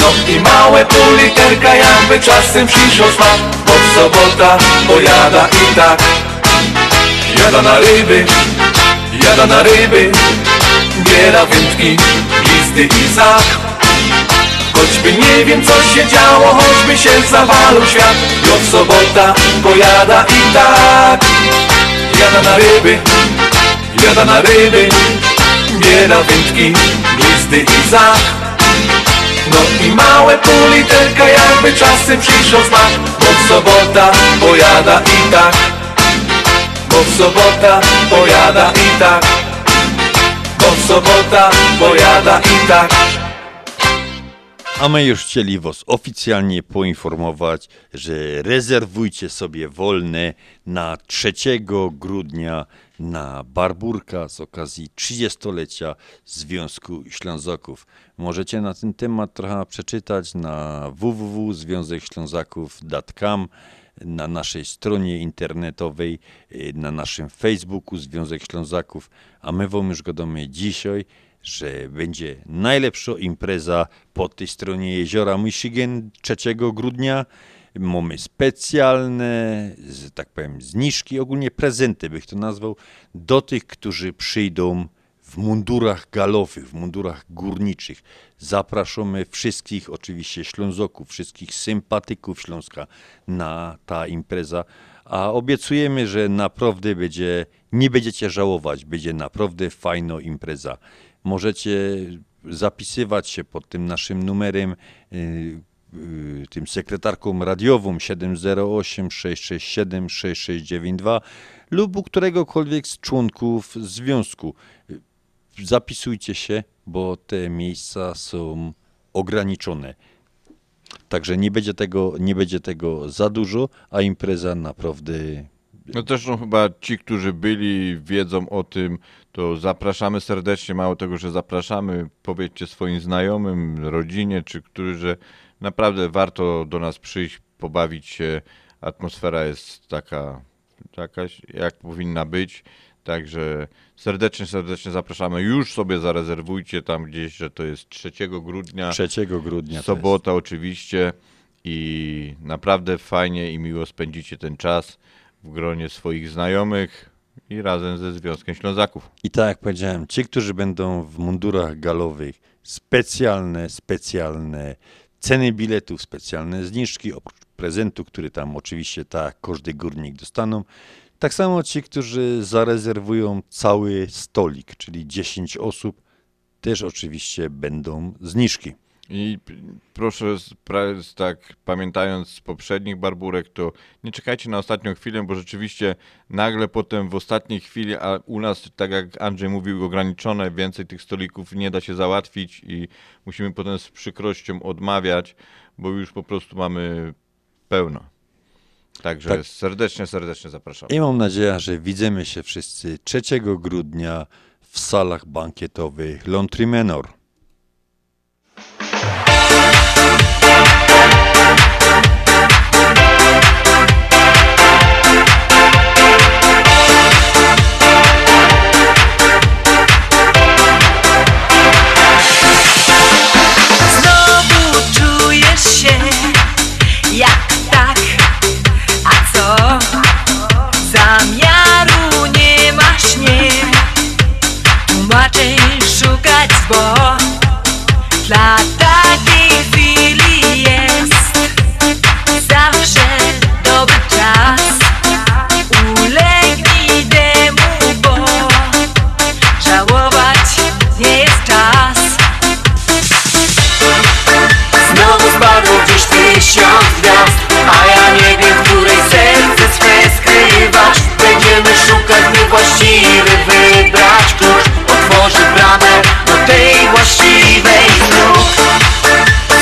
No i małe pół literka jakby czasem przyszło smak. Bo sobota pojada i tak. Jada na ryby, jada na ryby. Biera wędki, listy i zak Choćby nie wiem co się działo, choćby się zawalał świat. Jo sobota pojada i tak. Jada na ryby, jada na ryby. Biera wędki, listy i zach. No i małe pół literka jakby czasem przyszło smak. Bo sobota pojada i tak. Bo sobota pojada i tak. Bo sobota pojada i tak A my już chcieli Was oficjalnie poinformować, że rezerwujcie sobie wolne na 3 grudnia na Barburka z okazji 30-lecia Związku Ślązaków. Możecie na ten temat trochę przeczytać na www.związekślązaków.com na naszej stronie internetowej, na naszym Facebooku Związek Ślązaków, a my wam już gadamy dzisiaj, że będzie najlepsza impreza po tej stronie jeziora Michigan 3 grudnia. Mamy specjalne, tak powiem, zniżki, ogólnie prezenty bych to nazwał, do tych, którzy przyjdą w mundurach galowych, w mundurach górniczych. Zapraszamy wszystkich, oczywiście Ślązoków, wszystkich sympatyków Śląska na ta impreza, a obiecujemy, że naprawdę będzie, nie będziecie żałować, będzie naprawdę fajna impreza. Możecie zapisywać się pod tym naszym numerem, yy, yy, tym sekretarką radiową 708 667 6692 lub u któregokolwiek z członków związku. Zapisujcie się, bo te miejsca są ograniczone. Także nie będzie tego, nie będzie tego za dużo, a impreza naprawdę No zresztą chyba ci, którzy byli, wiedzą o tym, to zapraszamy serdecznie. Mało tego, że zapraszamy, powiedzcie swoim znajomym, rodzinie, czy którzy, że naprawdę warto do nas przyjść, pobawić się. Atmosfera jest taka, taka jak powinna być. Także serdecznie, serdecznie zapraszamy. Już sobie zarezerwujcie tam gdzieś, że to jest 3 grudnia. 3 grudnia Sobota oczywiście. I naprawdę fajnie i miło spędzicie ten czas w gronie swoich znajomych i razem ze Związkiem Ślązaków. I tak jak powiedziałem, ci, którzy będą w mundurach galowych, specjalne, specjalne ceny biletów, specjalne zniżki, oprócz prezentu, który tam oczywiście tak każdy górnik dostaną. Tak samo ci, którzy zarezerwują cały stolik, czyli 10 osób, też oczywiście będą zniżki. I proszę, tak pamiętając z poprzednich barburek, to nie czekajcie na ostatnią chwilę, bo rzeczywiście nagle potem w ostatniej chwili, a u nas, tak jak Andrzej mówił, ograniczone, więcej tych stolików nie da się załatwić i musimy potem z przykrością odmawiać, bo już po prostu mamy pełno. Także Tak. serdecznie, serdecznie zapraszam. I mam nadzieję, że widzimy się wszyscy 3 grudnia w salach bankietowych Lontry Menor. Skrywasz Będziemy szukać, by właściwy wybrać klucz. Otworzy bramę do tej właściwej znów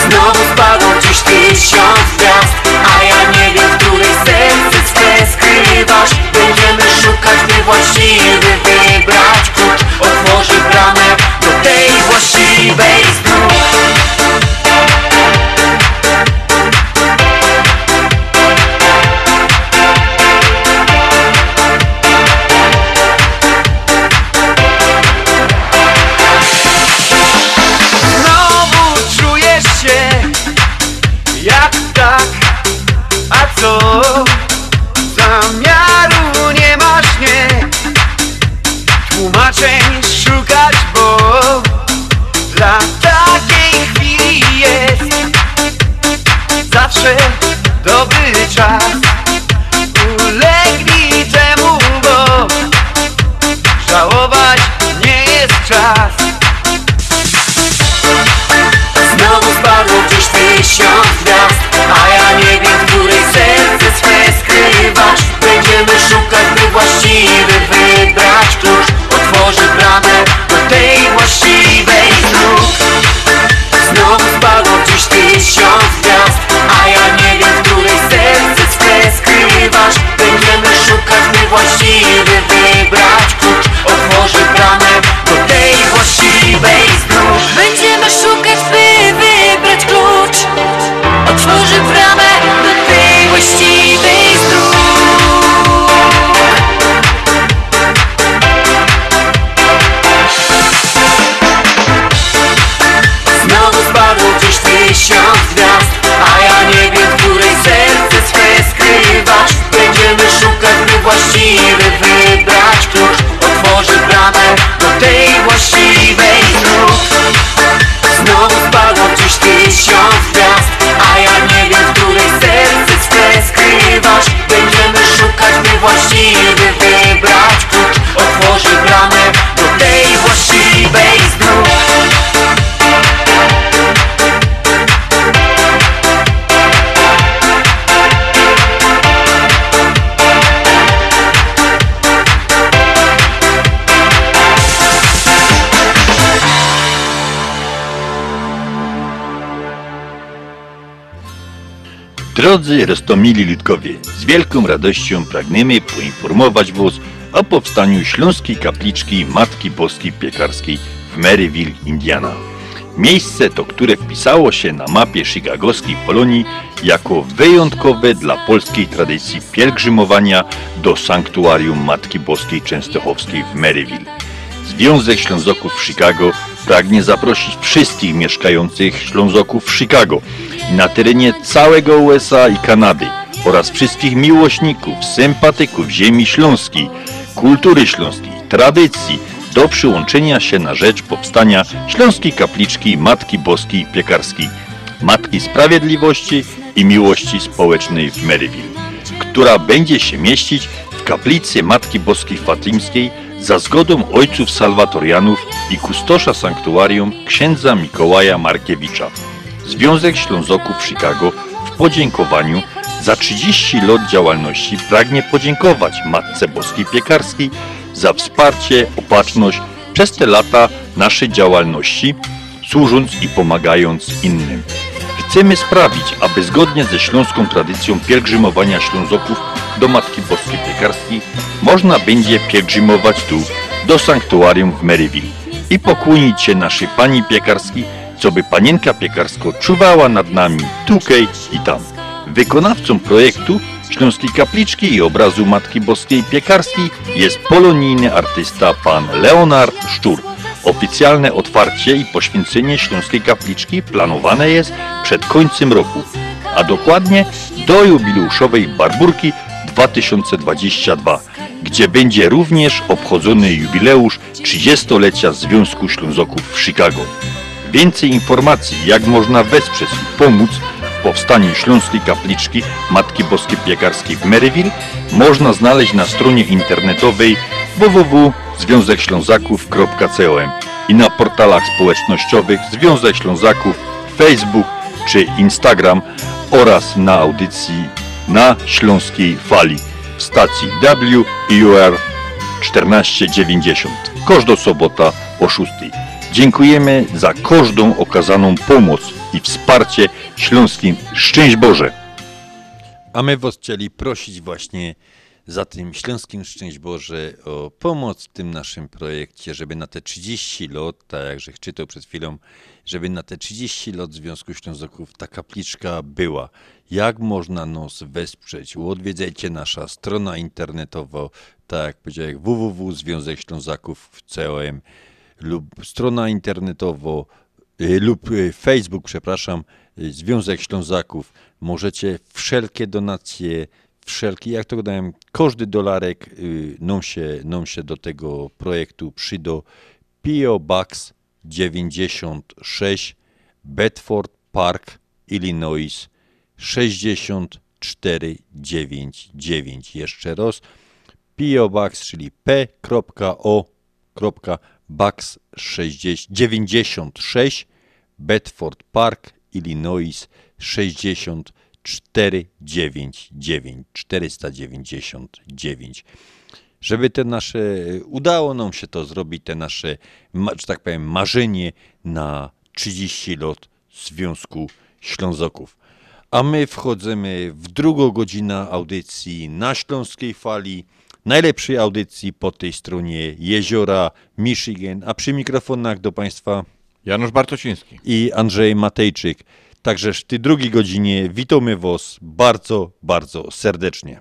Znowu spadło gdzieś tysiąc gwiazd A ja nie wiem, w której serce swe skrywasz Będziemy szukać, by właściwy wybrać klucz. Otworzy bramę do tej właściwej znów Tłumaczeń szukać, bo dla takiej chwili jest zawsze dobry czas Drodzy Rostomili Ludkowie, z wielką radością pragniemy poinformować Was o powstaniu Śląskiej Kapliczki Matki Boskiej Piekarskiej w Maryville, Indiana. Miejsce to, które wpisało się na mapie chicagowskiej Polonii jako wyjątkowe dla polskiej tradycji pielgrzymowania do sanktuarium Matki Boskiej Częstochowskiej w Maryville. Związek Ślązoków w Chicago pragnie zaprosić wszystkich mieszkających Ślązoków w Chicago na terenie całego USA i Kanady oraz wszystkich miłośników, sympatyków ziemi śląskiej, kultury śląskiej, tradycji do przyłączenia się na rzecz powstania Śląskiej Kapliczki Matki Boskiej Piekarskiej, Matki Sprawiedliwości i Miłości Społecznej w Maryville, która będzie się mieścić w kaplicy Matki Boskiej Fatimskiej za zgodą ojców salwatorianów i kustosza sanktuarium księdza Mikołaja Markiewicza. Związek Ślązoków Chicago w podziękowaniu za 30 lat działalności pragnie podziękować Matce Boskiej Piekarskiej za wsparcie, opatrzność przez te lata naszej działalności, służąc i pomagając innym. Chcemy sprawić, aby zgodnie ze śląską tradycją pielgrzymowania Ślązoków do Matki Boskiej Piekarskiej można będzie pielgrzymować tu, do sanktuarium w Maryville i pokłonić się naszej Pani Piekarskiej, co by Panienka Piekarsko czuwała nad nami tukej i tam. Wykonawcą projektu Śląskiej Kapliczki i obrazu Matki Boskiej Piekarskiej jest polonijny artysta pan Leonard Szczur. Oficjalne otwarcie i poświęcenie Śląskiej Kapliczki planowane jest przed końcem roku, a dokładnie do jubileuszowej Barburki 2022, gdzie będzie również obchodzony jubileusz 30-lecia Związku Ślązoków w Chicago. Więcej informacji, jak można wesprzeć i pomóc w powstaniu Śląskiej Kapliczki Matki Boskiej Piekarskiej w Maryville, można znaleźć na stronie internetowej www.związekślązaków.com i na portalach społecznościowych Związek Ślązaków, Facebook czy Instagram oraz na audycji na Śląskiej Fali w stacji WUR 1490. Każda sobota o 6. Dziękujemy za każdą okazaną pomoc i wsparcie śląskim. Szczęść Boże! A my was chcieli prosić właśnie za tym Śląskim Szczęść Boże o pomoc w tym naszym projekcie, żeby na te 30 lat, tak jak żech czytał przed chwilą, żeby na te 30 lat Związku Ślązaków ta kapliczka była. Jak można nas wesprzeć? Odwiedzajcie nasza strona internetowa, tak jak powiedziałem, lub strona internetowa y, lub y, Facebook, przepraszam, y, Związek Ślązaków. Możecie wszelkie donacje, wszelkie, jak to dałem, każdy dolarek nam się, nam się do tego projektu przyda. P.O. Box 96 Bedford Park, Illinois 6499. Jeszcze raz. P.O. Box, czyli P.O.Box 96 Bedford Park, Illinois 6499 499 żeby te nasze, udało nam się to zrobić, te nasze, że tak powiem, marzenie na 30 lat Związku Ślązoków. A my wchodzimy w drugą godzinę audycji na Śląskiej Fali, najlepszej audycji po tej stronie jeziora Michigan, a przy mikrofonach do Państwa Janusz Bartosiński i Andrzej Matejczyk. Także w tej drugiej godzinie witamy Was bardzo, bardzo serdecznie.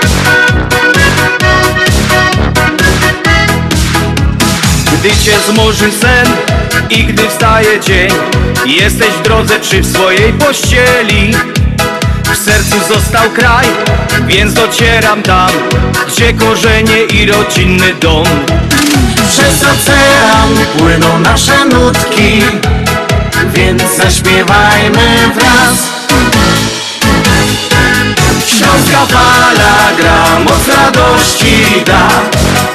Gdy cię zmoży sen i gdy wstaje dzień Jesteś w drodze czy w swojej pościeli? W sercu został kraj, więc docieram tam Gdzie korzenie i rodzinny dom. Przez ocean płyną nasze nutki Więc zaśpiewajmy wraz. Śląska fala gra, moc radości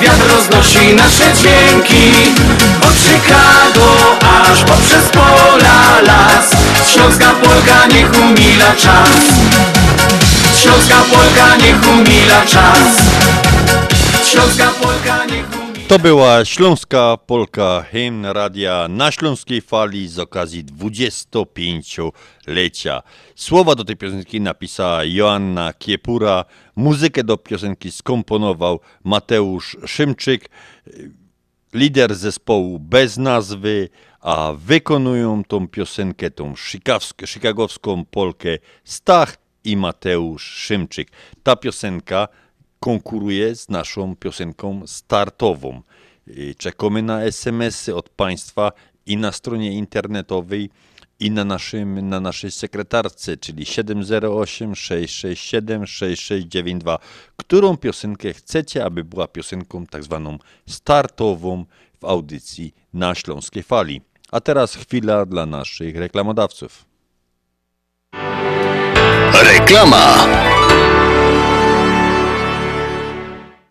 wiatr roznosi nasze dźwięki. Od Chicago aż poprzez pola las. Śląska Polka niech umila czas. Śląska Polka niech umila czas. Śląska Polka niech To była Śląska Polka, hymn radia na Śląskiej Fali z okazji 25-lecia. Słowa do tej piosenki napisała Joanna Kiepura, muzykę do piosenki skomponował Mateusz Szymczyk, lider zespołu bez nazwy, a wykonują tą piosenkę, tą chicagowską polkę Stach i Mateusz Szymczyk. Ta piosenka konkuruje z naszą piosenką startową. Y, Czekamy na SMS-y od Państwa i na stronie internetowej, i na, naszym, na naszej sekretarce, czyli 708 667 6692. Którą piosenkę chcecie, aby była piosenką tak zwaną startową w audycji na Śląskiej Fali? A teraz chwila dla naszych reklamodawców. Reklama.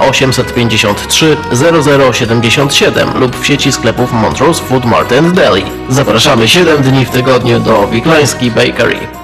853 0077 lub w sieci sklepów Montrose Food Mart and Deli. Zapraszamy 7 dni w tygodniu do Wiklański Bakery.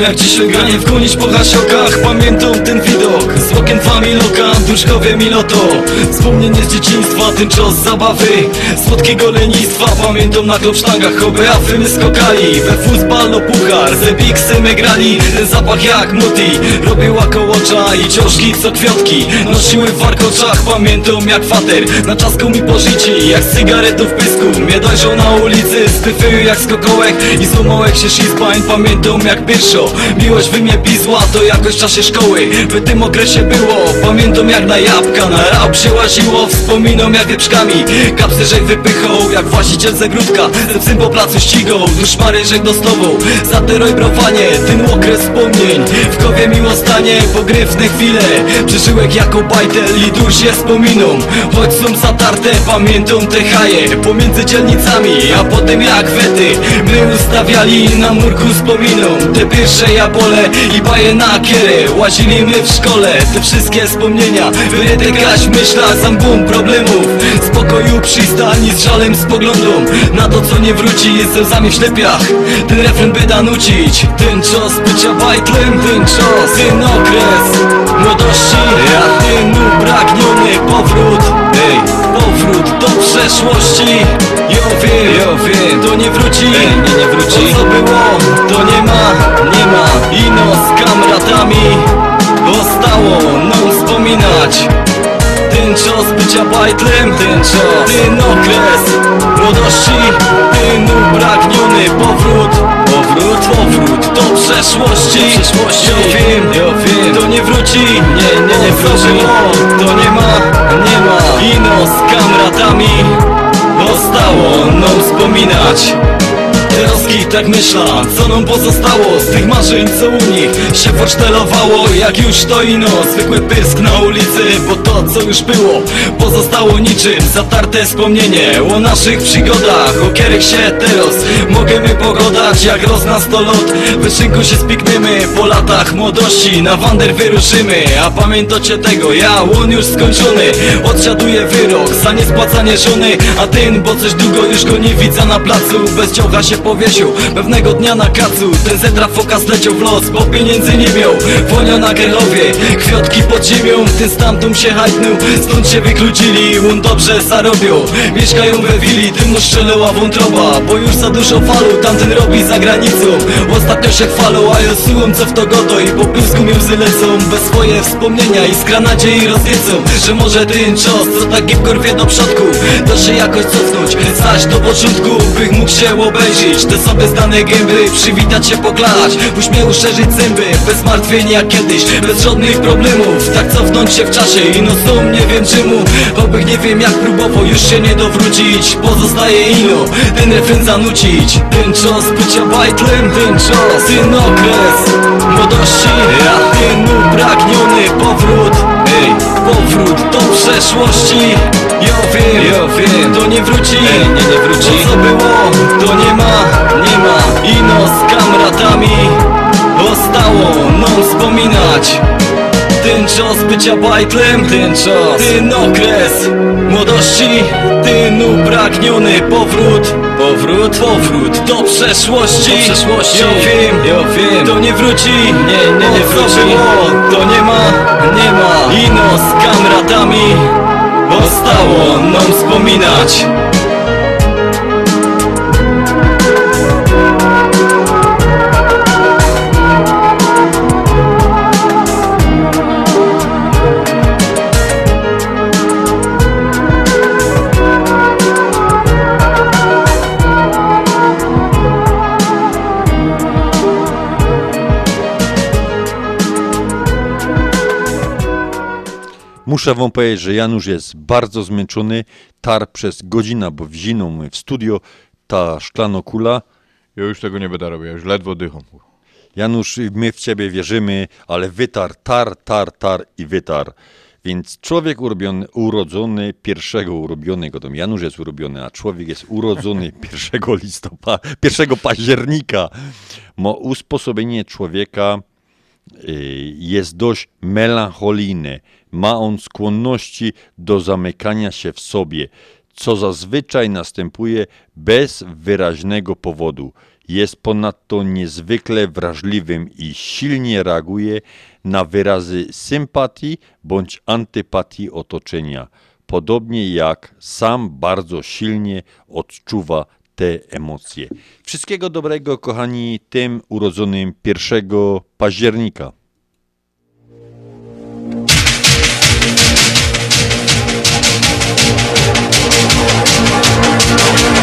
Jak dzisiaj granie wgonić po hasiokach. Pamiętam ten widok. Z okien familoka Duszkowie Miloto Wspomnienie z dzieciństwa, ten czas zabawy. Słodkiego lenistwa Pamiętam na klopsztangach Choby afy my skokali. We futbal no puchar Ze bigsy my grali. Ten zapach jak muti Robiła kołocza i ciążki co kwiatki. Nosiły w warkoczach Pamiętam jak fater. Na czasku mi pożyci Jak z w pysku. Mnie dojrzał na ulicy Styfy jak skokołek. I złamałek się szizbań Pamiętam jak pierwszo Miłość wy mnie To jakoś w czasie szkoły. W tym okresie było. Pamiętam jak na jabłka Na rap się łaziło. Wspominam jak wieprzkami Kapsy żech wypychał Jak właściciel zegródka Ze psym po placu ścigał. Duszmary żech dostował Za te rojbrowanie. Ten okres wspomnień W kowie miło stanie. Pogryfne chwile Przeżyłek jako bajtel I dusz je wspominą Choć są zatarte Pamiętam te haje Pomiędzy dzielnicami. A potem jak wety My ustawiali na murku wspominą Te pierwsze jabole i baje na kierę Łazili my w szkole Te wszystkie wspomnienia Wyryte grać w myślach Sam boom problemów. Spokoju przystań z żalem spoglądą Na to co nie wróci z łzami w ślepiach. Ten refren by da nucić Ten czas bycia bajtlem Ten czas, ten okres Młodości, ja ten upragniony powrót Ej, powrót do przeszłości. Jo wiem, jo wiem, to nie wróci. Ej, nie, nie wróci. To co było, to nie ma, nie ma. Ino z kamratami Zostało nam wspominać. Ten czas bycia bajtlem, ten czas. Ten okres młodości Ten upragniony do przeszłości. Przeszłości. Ja wiem, ja wiem, to nie wróci. Nie, nie, nie wróci. To nie ma, nie ma. Ino z kamratami. Zostało nam wspominać Troski tak myśla, co nam pozostało Z tych marzeń, co u nich się forsztelowało Jak już to ino, zwykły pysk na ulicy Bo to, co już było, pozostało niczym. Zatarte wspomnienie o naszych przygodach O kierych się teraz możemy pogodać Jak roznastolot, w szynku się spikniemy Po latach młodości na wander wyruszymy. A pamiętacie tego, ja łon już skończony. Odsiaduję wyrok za niespłacanie żony A ten, bo coś długo już go nie widzę na placu. Bez ciąga się powiesił. Pewnego dnia na kacu Ten zetra foka zleciał w los Bo pieniędzy nie miał. Wonia na Gelowie Kwiotki pod ziemią Ten stamtąd się hajtnął. Stąd się wykluczyli On dobrze zarobią Mieszkają we willi Tym mu strzelała wątroba Bo już za dużo falu Tamten robi za granicą. Ostatnio się chwalą A ja słucham co w to godo I po pysku mi łzy lecą. Bez swoje wspomnienia Iskra nadziei rozwiecą Że może ten czas Co taki w korwie do przodku To się jakoś cofnąć. Stać do początku Bych mógł się obejrzeć Te sobie zdane gęby Przywitać się, poklać. Uśmiechu szerzyć zęby Bez martwienia jak kiedyś Bez żadnych problemów. Tak cofnąć się w czasie I no są nie wiem czemu. Obych nie wiem jak próbował Już się nie dowrócić. Pozostaje ino Ten refren zanucić. Ten czas bycia bajtlem Ten czas, ten okres Młodości Ja ten upragniony powrót Ej, powrót do przeszłości. Jo wiem, jo wiem, to nie wróci. Ej, nie, nie wróci. To co było, to nie ma, nie ma. Ino z kamratami Zostało nam wspominać ten czas bycia bajtlem, ten czas. Ten okres młodości. Ten upragniony powrót. Powrót, powrót do przeszłości. Do przeszłości. Ja wiem, ja wiem. To nie wróci, nie, nie, nie wróci. było, To nie ma, nie ma. Ino z kamratami. Zostało nam wspominać Muszę wam powiedzieć, że Janusz jest bardzo zmęczony, tar przez godzinę, bo w zimą my w studio, ta szklanokula. Ja już tego nie będę robił, ja już ledwo dycham. Janusz, my w ciebie wierzymy, ale wytar, tar, tar, tar i wytar. Więc człowiek urobiony, urodzony pierwszego urobionego, to Janusz jest urobiony, a człowiek jest urodzony 1 listopada, 1 października. Mo usposobienie człowieka y, jest dość melancholijne. Ma on skłonności do zamykania się w sobie, co zazwyczaj następuje bez wyraźnego powodu. Jest ponadto niezwykle wrażliwym i silnie reaguje na wyrazy sympatii bądź antypatii otoczenia, podobnie jak sam bardzo silnie odczuwa te emocje. Wszystkiego dobrego, kochani, tym urodzonym 1 października.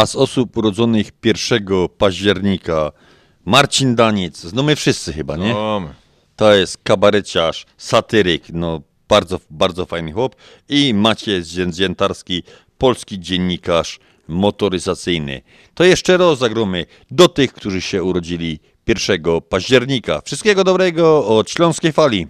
A z osób urodzonych 1 października Marcin Daniec, no my wszyscy chyba, nie? No. To jest kabareciarz, satyryk, no bardzo, bardzo fajny chłop. I Maciej Ziętarski, polski dziennikarz motoryzacyjny. To jeszcze raz zagromy do tych, którzy się urodzili 1 października. Wszystkiego dobrego od Śląskiej Fali.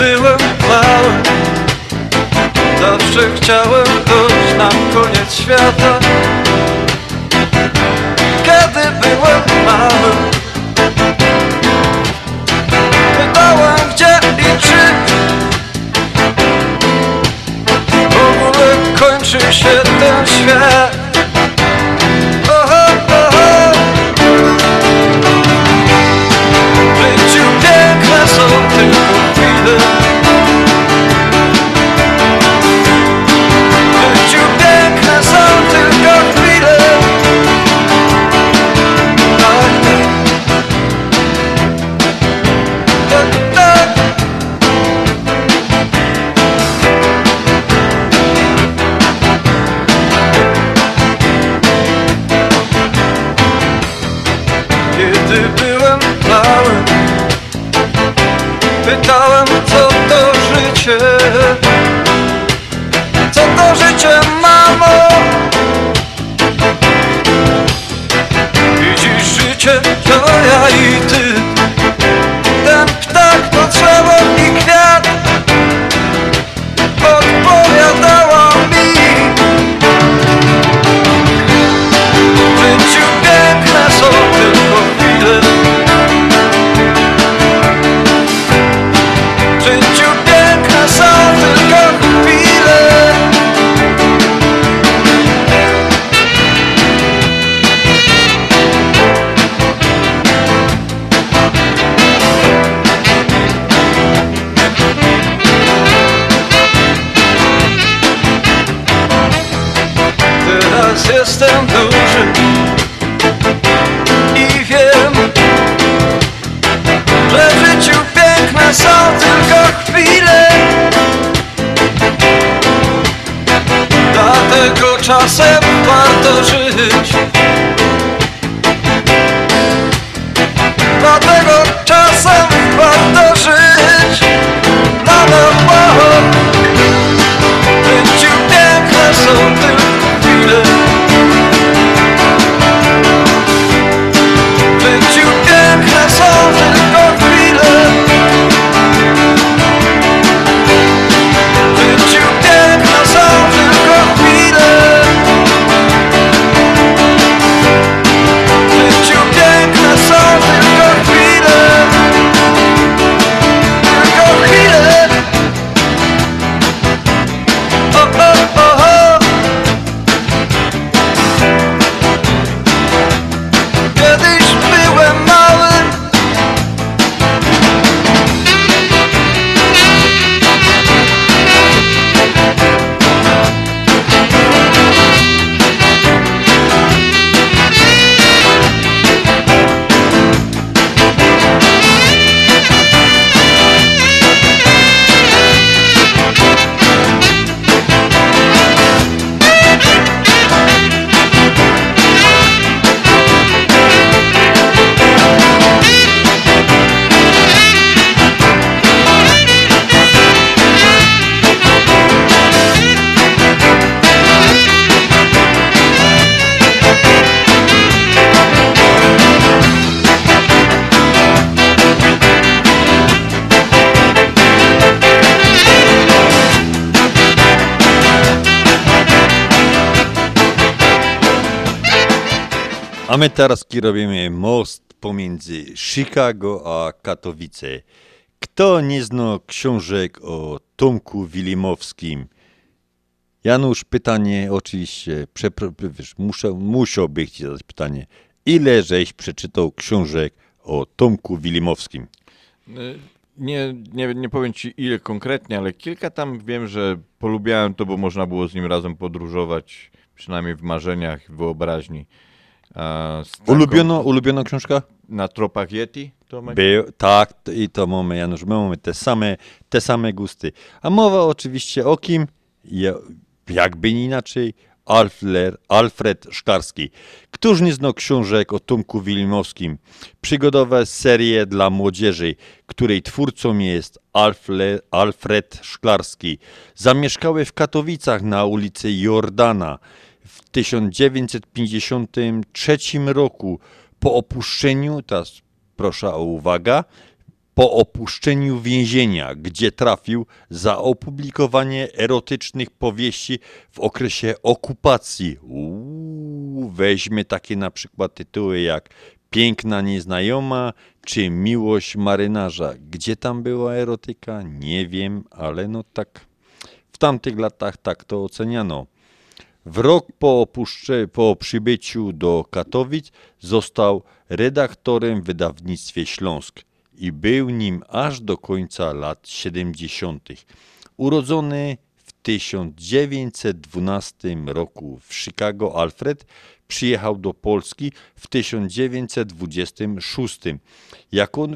Byłem mały. Zawsze chciałem chodzić nam koniec świata. Kiedy byłem mały Pytałem gdzie i czy. W ogóle kończy się ten świat A my teraz robimy most pomiędzy Chicago a Katowice. Kto nie zna książek o Tomku Wilimowskim? Janusz, pytanie oczywiście, wiesz, muszę, musiałbym ci zadać pytanie. Ile żeś przeczytał książek o Tomku Wilimowskim? Y, Nie, nie, nie powiem ci ile konkretnie, ale kilka tam wiem, że polubiałem to, bo można było z nim razem podróżować, przynajmniej w marzeniach, w wyobraźni. Ulubiono, ulubiona książka? Na tropach Yeti? Był, tak, i to mamy, Janusz, my mamy te same, te same gusty. A mowa oczywiście o kim? Ja, jakby inaczej, Alfred, Alfred Szklarski. Któż nie zna książek o Tomku Wilimowskim? Przygodowe serie dla młodzieży, której twórcą jest Alfred, Alfred Szklarski. Zamieszkały w Katowicach na ulicy Jordana. W 1953 roku po opuszczeniu, teraz proszę o uwagę, po opuszczeniu więzienia, gdzie trafił za opublikowanie erotycznych powieści w okresie okupacji. Uuu, weźmie takie na przykład tytuły jak Piękna nieznajoma czy Miłość marynarza. Gdzie tam była erotyka? Nie wiem, ale no tak w tamtych latach tak to oceniano. W rok po, opuszcze, po przybyciu do Katowic został redaktorem w wydawnictwie Śląsk i był nim aż do końca lat 70. Urodzony 1912 roku w Chicago, Alfred przyjechał do Polski w 1926. Jako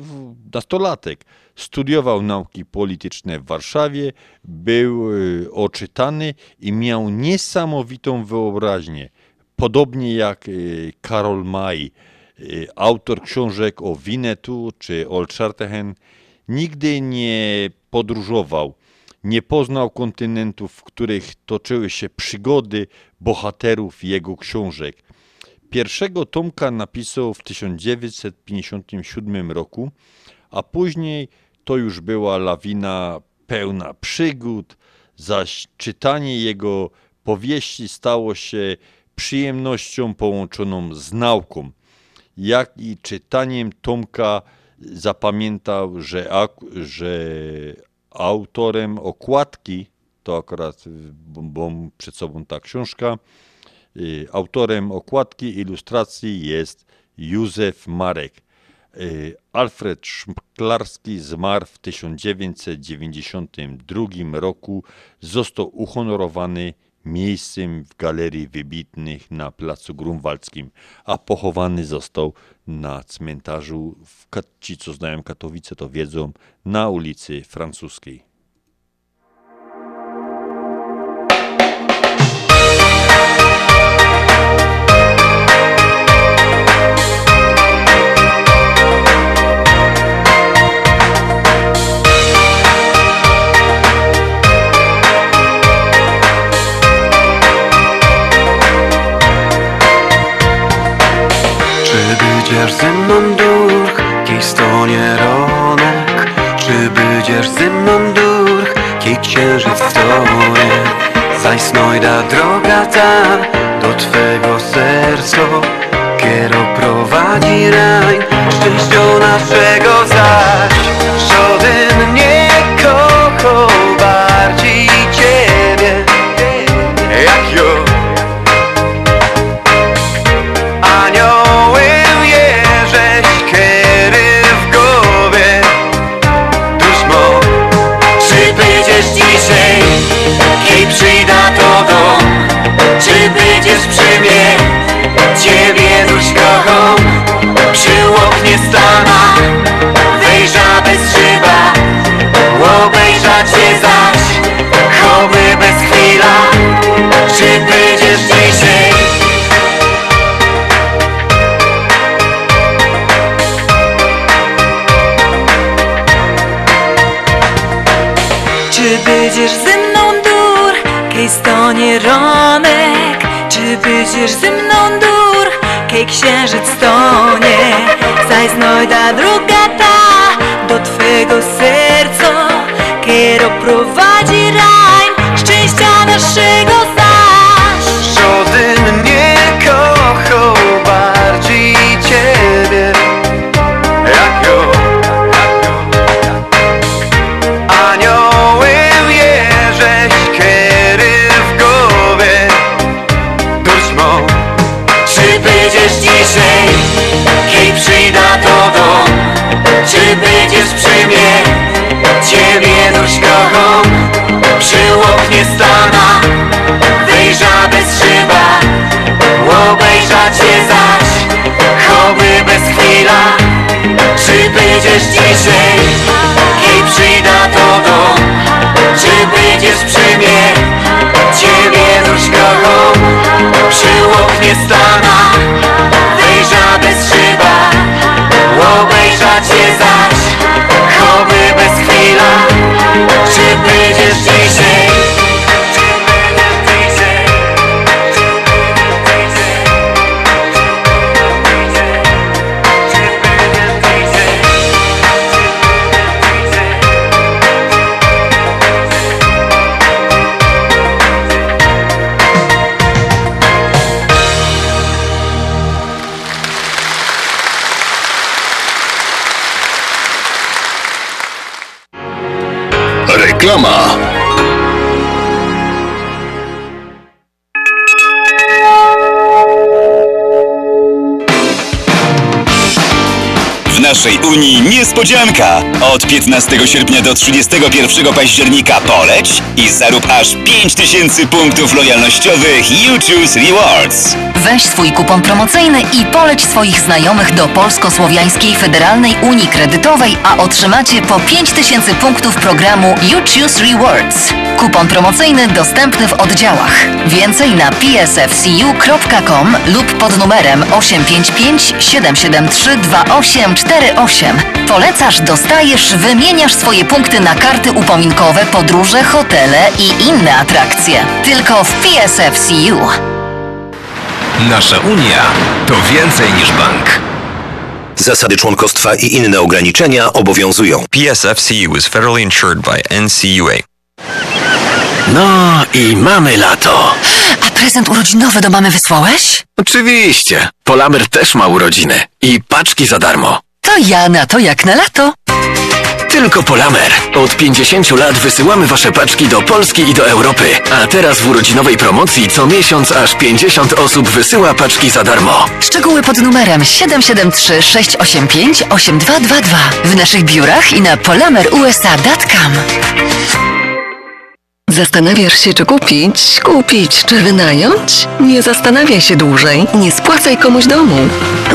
nastolatek studiował nauki polityczne w Warszawie, był y, oczytany i miał niesamowitą wyobraźnię. Podobnie jak y, Karol May, y, autor książek o Winnetu czy Old Shatterhand, nigdy nie podróżował, nie poznał kontynentów, w których toczyły się przygody bohaterów jego książek. Pierwszego tomka napisał w 1957 roku, a później to już była lawina pełna przygód, zaś czytanie jego powieści stało się przyjemnością połączoną z nauką. Jak i czytaniem Tomka zapamiętał, że, że autorem okładki, to akurat, mam przed sobą ta książka, y, autorem okładki ilustracji jest Józef Marek. Y, Alfred Szklarski zmarł w 1992 roku. Został uhonorowany miejscem w Galerii Wybitnych na Placu Grunwaldzkim, a pochowany został na cmentarzu, w, Kat- ci co znają Katowice to wiedzą, na ulicy Francuskiej. Kiej stonie ronek? Czy będziesz ze mną durch, kiej księżyc stonie? Zaś snojda droga ta do Twego serca Kiero prowadzi raj, szczęścia naszego Unii niespodzianka. Od 15 sierpnia do 31 października poleć i zarób aż 5000 punktów lojalnościowych You Choose Rewards. Weź swój kupon promocyjny i poleć swoich znajomych do Polsko-Słowiańskiej Federalnej Unii Kredytowej, a otrzymacie po 5000 punktów programu You Choose Rewards. Kupon promocyjny dostępny w oddziałach. Więcej na psfcu.com lub pod numerem 855 773 2848. Polecasz, dostajesz, wymieniasz swoje punkty na karty upominkowe, podróże, hotele i inne atrakcje. Tylko w PSFCU. Nasza Unia to więcej niż bank. Zasady członkostwa i inne ograniczenia obowiązują. PSFCU is federally insured by NCUA. No i mamy lato. A prezent urodzinowy do mamy wysłałeś? Oczywiście. Polamer też ma urodziny. I paczki za darmo. To ja na to jak na lato. Tylko Polamer. Od 50 lat wysyłamy wasze paczki do Polski i do Europy. A teraz w urodzinowej promocji co miesiąc aż 50 osób wysyła paczki za darmo. Szczegóły pod numerem 773 685 8222 w naszych biurach i na polamerusa.com. Zastanawiasz się, czy kupić, kupić, czy wynająć? Nie zastanawiaj się dłużej, nie spłacaj komuś domu.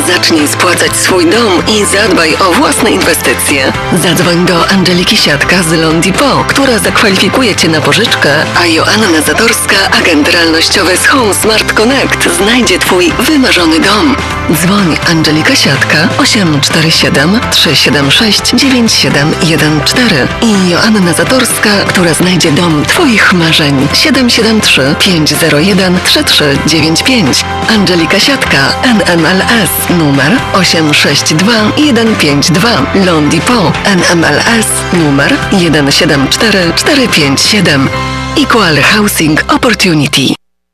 Zacznij spłacać swój dom i zadbaj o własne inwestycje. Zadzwoń do Angeliki Siatka z Londipo, która zakwalifikuje Cię na pożyczkę, a Joanna Zatorska, agent realnościowy z Home Smart Connect, znajdzie Twój wymarzony dom. Dzwoń Angelika Siatka 847 376 9714 i Joanna Zatorska, która znajdzie dom Twoich marzeń. 773 501 3395 Angelika Siatka. NMLS numer 862 152 Londipo NMLS numer 174457 Equal Housing Opportunity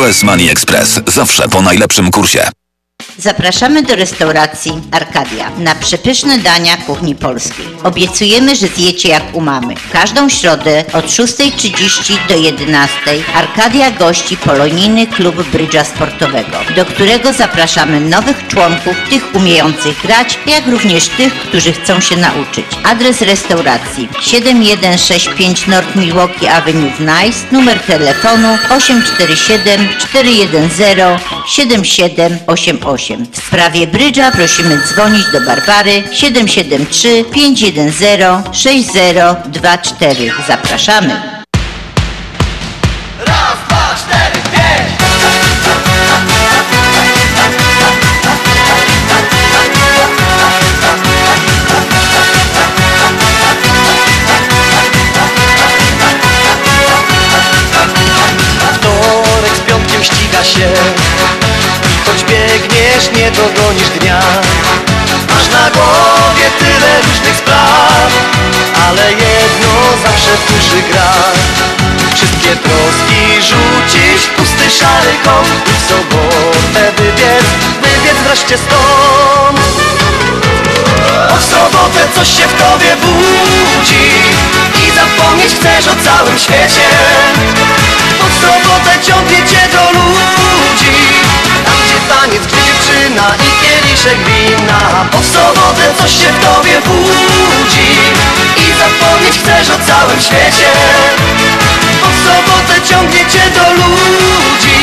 US Money Express. Zawsze po najlepszym kursie. Zapraszamy do restauracji Arkadia na przepyszne dania kuchni polskiej. Obiecujemy, że zjecie jak u mamy. W każdą środę od 6.30 do 11.00 Arkadia gości polonijny klub brydża sportowego, do którego zapraszamy nowych członków, tych umiejących grać, jak również tych, którzy chcą się nauczyć. Adres restauracji 7165 North Milwaukee Avenue w Nice, numer telefonu 847 410 7788. W sprawie brydża prosimy dzwonić do Barbary 773 510 6024. Zapraszamy. Nie dogonisz dnia. Masz na głowie tyle różnych spraw Ale jedno zawsze w duszy gra. Wszystkie troski rzucić w pusty szary kąt I w sobotę wybiec, wybiec wreszcie stąd Bo w sobotę coś się w tobie budzi I zapomnieć chcesz o całym świecie. Bo w sobotę ciągnie cię do ludzi Tam gdzie taniec, gdzie dziewczyna i kieliszek wina. Bo w sobotę coś się w tobie budzi I zapomnieć chcesz o całym świecie. Bo w sobotę ciągnie cię do ludzi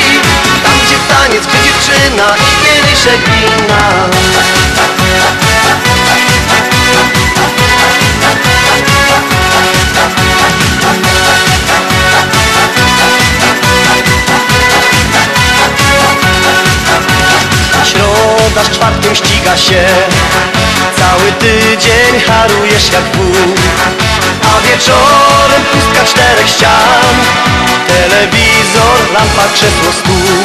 Tam gdzie taniec, gdzie dziewczyna i kieliszek wina Środa z czwartkiem ściga się. Cały tydzień harujesz jak wół A wieczorem pustka czterech ścian. Telewizor, lampa, krzesło, stół.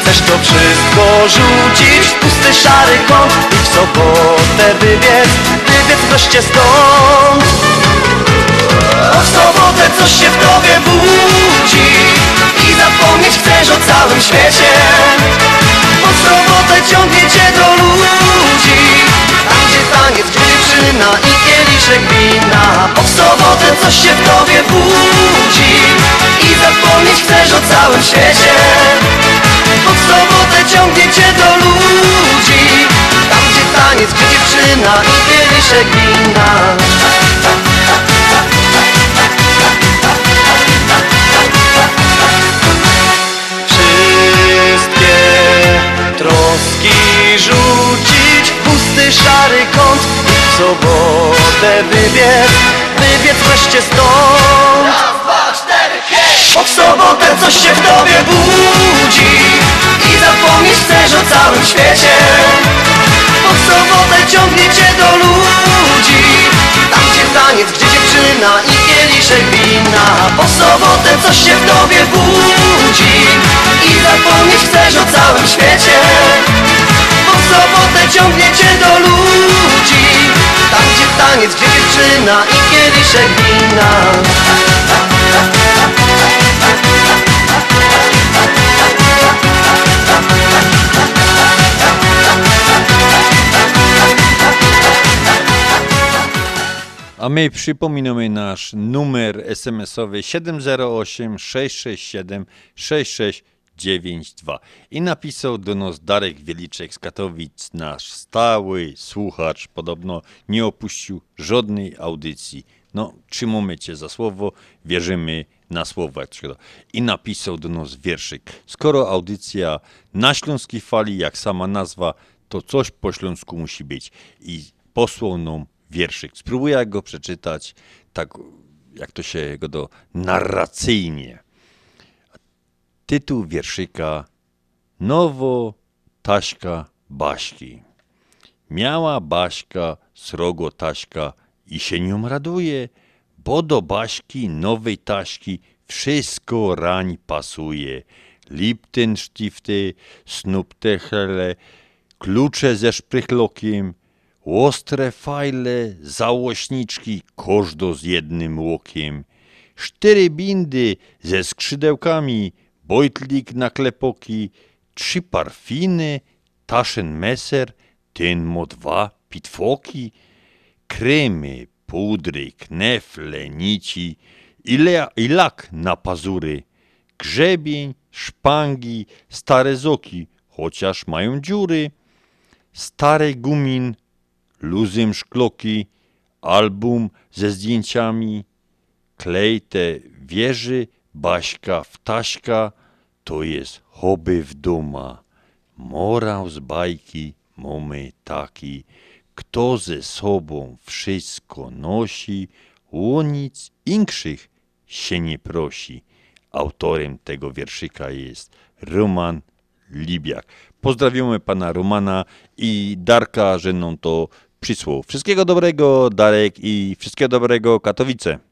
Chcesz to wszystko rzucić w pusty szary kąt I w sobotę wybiec, wybiec wreszcie stąd. Bo w sobotę coś się w tobie budzi I zapomnieć chcesz o całym świecie W sobotę ciągnie cię do ludzi. Tam gdzie taniec, dziewczyna i kieliszek wina? W sobotę coś się w tobie budzi. I zapomnieć chcesz o całym świecie. W sobotę ciągnie cię do ludzi. Tam gdzie taniec, gdzie dziewczyna i kieliszek wina troski rzucić. W pusty szary kąt I w sobotę wybiec, wybiec wreszcie stąd. Raz, dwa, cztery, sobotę coś się w tobie budzi I zapomnieć chcesz o całym świecie. Bo sobotę ciągnie cię do ludzi. Tam gdzie taniec, gdzie dziewczyna i kieliszek wina. W sobotę coś się w tobie budzi I zapomnieć chcesz o całym świecie. W sobotę ciągnie cię do ludzi Tam gdzie taniec, gdzie dziewczyna i kieliszek wina A my przypominamy nasz numer SMS-owy 708 667 6692 i napisał do nas Darek Wieliczek z Katowic, nasz stały słuchacz, podobno nie opuścił żadnej audycji. No, trzymamy cię za słowo, wierzymy na da. I napisał do nas wierszyk. Skoro audycja na śląskiej fali, jak sama nazwa, to coś po śląsku musi być. I posłał nam wierszyk. Spróbuję go przeczytać tak, jak to się go do narracyjnie. Tytuł wierszyka Nowo Taśka Baśki. Miała Baśka srogo Taśka i się nią raduje, bo do Baśki nowej Taśki wszystko rań pasuje. Liptenstifty, snuptechele, klucze ze szprychlokiem, ostre fajle, załośniczki, każdo z jednym łokiem, cztery bindy ze skrzydełkami, bojtlik na klepoki, trzy parfiny, taszen meser, ten mo dwa pitwoki, kremy, pudry, knefle, nici i, le, i lak na pazury, grzebień, szpangi, stare zoki, chociaż mają dziury, stary gumin, luzym szkloki, album ze zdjęciami, klej te wieży, Baśka wtaśka, to jest hobby w doma. Morał z bajki mamy taki, kto ze sobą wszystko nosi, o nic inkszych się nie prosi. Autorem tego wierszyka jest Roman Libiak. Pozdrawiamy pana Romana i Darka, że nam to przysłał. Wszystkiego dobrego, Darek, i wszystkiego dobrego, Katowice.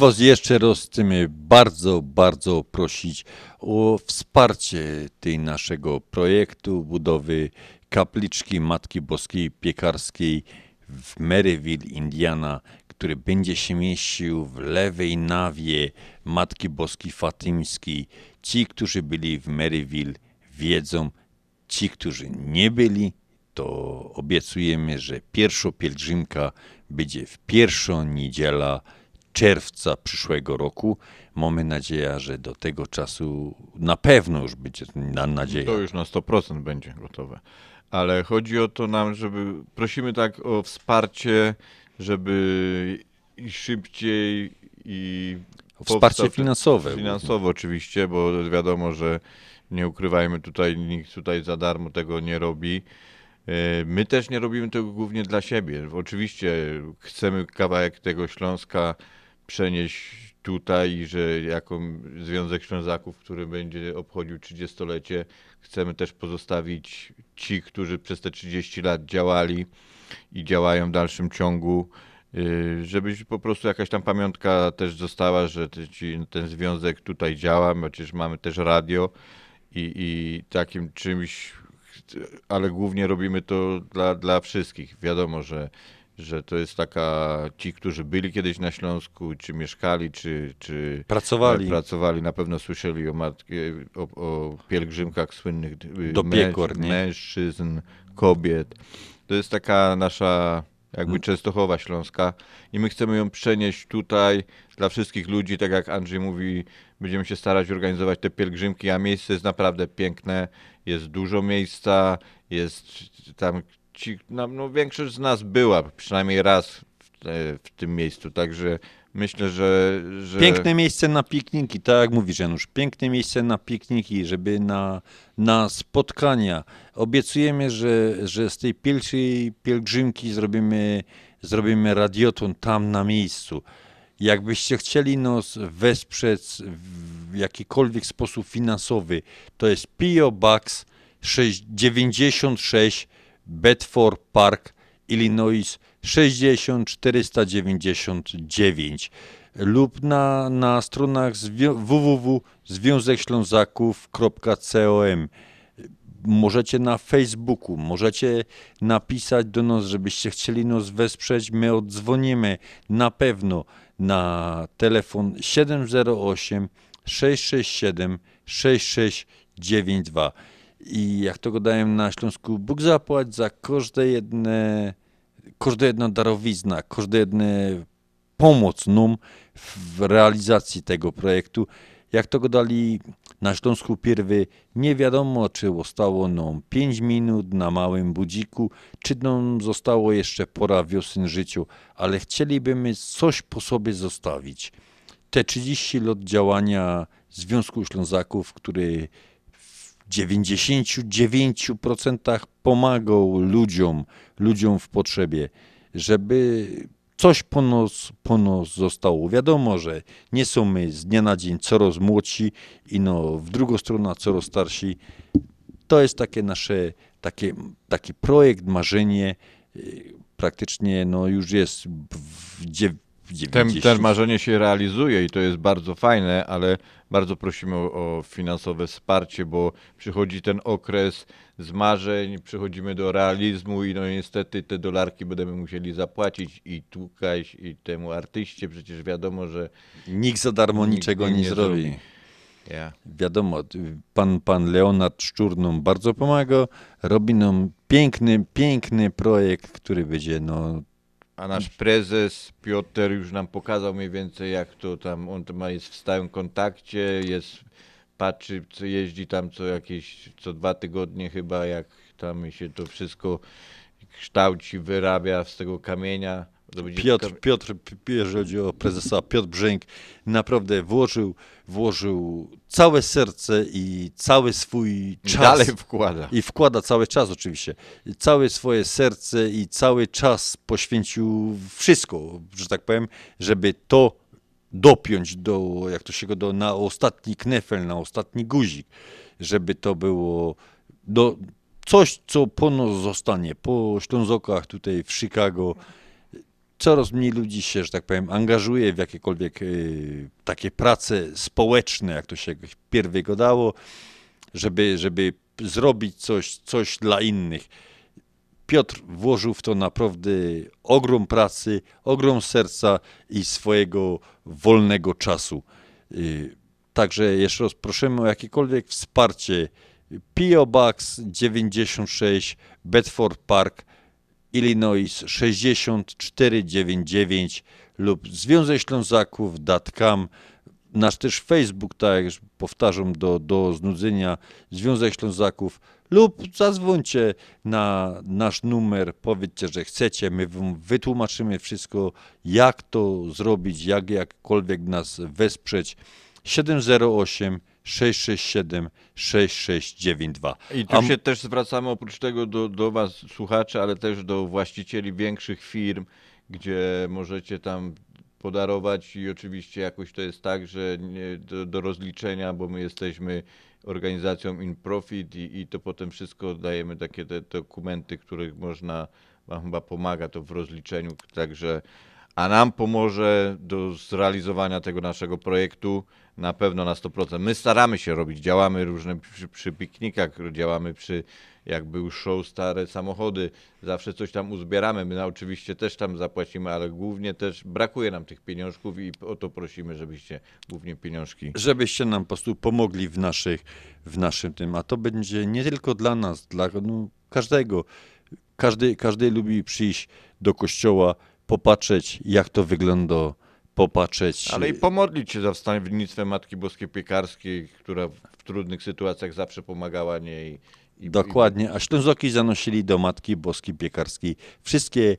Was jeszcze raz bardzo, bardzo prosić o wsparcie tej naszego projektu budowy kapliczki Matki Boskiej Piekarskiej w Maryville, Indiana, który będzie się mieścił w lewej nawie Matki Boskiej Fatymskiej. Ci, którzy byli w Maryville wiedzą, ci, którzy nie byli, to obiecujemy, że pierwsza pielgrzymka będzie w pierwszą niedziela czerwca przyszłego roku. Mamy nadzieję, że do tego czasu na pewno już będzie na nadzieję. To już na 100% będzie gotowe. Ale chodzi o to nam, żeby prosimy tak o wsparcie, żeby i szybciej i wsparcie finansowe. Finansowe oczywiście, bo wiadomo, że nie ukrywajmy tutaj, nikt tutaj za darmo tego nie robi. E, My też nie robimy tego głównie dla siebie. Oczywiście chcemy kawałek tego Śląska przenieść tutaj, że jako Związek Ślązaków, który będzie obchodził 30-lecie, chcemy też pozostawić ci, którzy przez te 30 lat działali i działają w dalszym ciągu, y, żeby po prostu jakaś tam pamiątka też została, że ten związek tutaj działa, przecież mamy też radio i, i takim czymś, ale głównie robimy to dla, dla wszystkich. Wiadomo, że, że to jest taka, ci, którzy byli kiedyś na Śląsku, czy mieszkali, czy, czy Pracowali. pracowali, na pewno słyszeli o, matki, o, o pielgrzymkach słynnych y, Do piekor, nie? mężczyzn, kobiet. To jest taka nasza jakby Mm. Częstochowa Śląska i my chcemy ją przenieść tutaj dla wszystkich ludzi, tak jak Andrzej mówi, będziemy się starać organizować te pielgrzymki, a miejsce jest naprawdę piękne, jest dużo miejsca, jest tam ci, no, no większość z nas była przynajmniej raz w, e, w tym miejscu, także myślę, że, że... Piękne miejsce na pikniki, tak jak mówisz Janusz, piękne miejsce na pikniki, żeby na, na spotkania. Obiecujemy, że, że z tej pierwszej pielgrzymki zrobimy, zrobimy radioton tam na miejscu. Jakbyście chcieli nas wesprzeć w jakikolwiek sposób finansowy, to jest PO Box 6 96 Bedford Park, Illinois 60499 lub na, na stronach zwią- www.związekślązaków.com. Możecie na Facebooku, możecie napisać do nas, żebyście chcieli nas wesprzeć. My odzwonimy na pewno na telefon 708 667 6692. I jak to gadałem na Śląsku, Bóg zapłać za każde jedne, każda jedna darowizna, każda jedna pomoc nam w realizacji tego projektu. Jak to gadali na Śląsku Pierwy, nie wiadomo, czy zostało nam 5 minut na małym budziku, czy nam zostało jeszcze pora wiosny życiu, ale chcielibyśmy coś po sobie zostawić. Te 30 lat działania Związku Ślązaków, który 99% pomagał ludziom, ludziom w potrzebie, żeby coś po nas, po nas zostało. Wiadomo, że nie są my z dnia na dzień coraz młodsi i no w drugą stronę coraz starsi. To jest takie nasze, takie, taki projekt, marzenie, y, praktycznie no już jest w Ten, 90. ten marzenie się realizuje i to jest bardzo fajne, ale bardzo prosimy o, o finansowe wsparcie, bo przychodzi ten okres z marzeń, przechodzimy do realizmu i no niestety te dolarki będziemy musieli zapłacić i tukać i temu artyście przecież wiadomo, że Nikt za darmo nikt niczego im nie, zrobi. Ja. Wiadomo, pan, pan Leonard Szczur nam bardzo pomaga, robi nam piękny, piękny projekt, który będzie no, A nasz prezes Piotr już nam pokazał mniej więcej jak to tam, on ma, jest w stałym kontakcie, jest, patrzy, co jeździ tam co jakieś, co dwa tygodnie chyba, jak tam się to wszystko kształci, wyrabia z tego kamienia. Piotr, Piotr, jeżeli chodzi o prezesa, Piotr Brzęk naprawdę włożył, włożył całe serce i cały swój czas. dalej wkłada. I wkłada cały czas oczywiście. I Całe swoje serce i cały czas poświęcił wszystko, że tak powiem, żeby to dopiąć do, jak to się go do, na ostatni knefel, na ostatni guzik, żeby to było do, coś, co po nas zostanie, po Ślązokach tutaj w Chicago, coraz mniej ludzi się, że tak powiem, angażuje w jakiekolwiek y, takie prace społeczne, jak to się pierwej go dało, żeby, żeby zrobić coś, coś dla innych. Piotr włożył w to naprawdę ogrom pracy, ogrom serca i swojego wolnego czasu. Y, Także jeszcze raz prosimy o jakiekolwiek wsparcie. P.O. Box 96 Bedford Park, Illinois 6499 lub Związek Ślązaków.com. Nasz też Facebook, tak jak już powtarzam do, do znudzenia, Związek Ślązaków lub zadzwońcie na nasz numer, powiedzcie, że chcecie, my wytłumaczymy wszystko, jak to zrobić, jak jakkolwiek nas wesprzeć. 708 667 6692. I tu się też zwracamy oprócz tego do, do Was, słuchaczy, ale też do właścicieli większych firm, gdzie możecie tam podarować. I oczywiście jakoś to jest tak, że nie, do, do rozliczenia, bo my jesteśmy organizacją in profit i, i to potem wszystko dajemy takie te dokumenty, których można, Wam chyba pomaga to w rozliczeniu, także a nam pomoże do zrealizowania tego naszego projektu na pewno na 100%. My staramy się robić, działamy różne przy, przy piknikach, działamy przy, jak był show Stare Samochody, zawsze coś tam uzbieramy, my oczywiście też tam zapłacimy, ale głównie też brakuje nam tych pieniążków i o to prosimy, żebyście głównie pieniążki. Żebyście nam po prostu pomogli w, naszych, w naszym tym, a to będzie nie tylko dla nas, dla no, każdego. Każdy, każdy lubi przyjść do kościoła, popatrzeć jak to wygląda, popatrzeć. Ale i pomodlić się za wstawiennictwem Matki Boskiej Piekarskiej, która w trudnych sytuacjach zawsze pomagała niej. I, Dokładnie, a Ślązoki zanosili do Matki Boskiej Piekarskiej wszystkie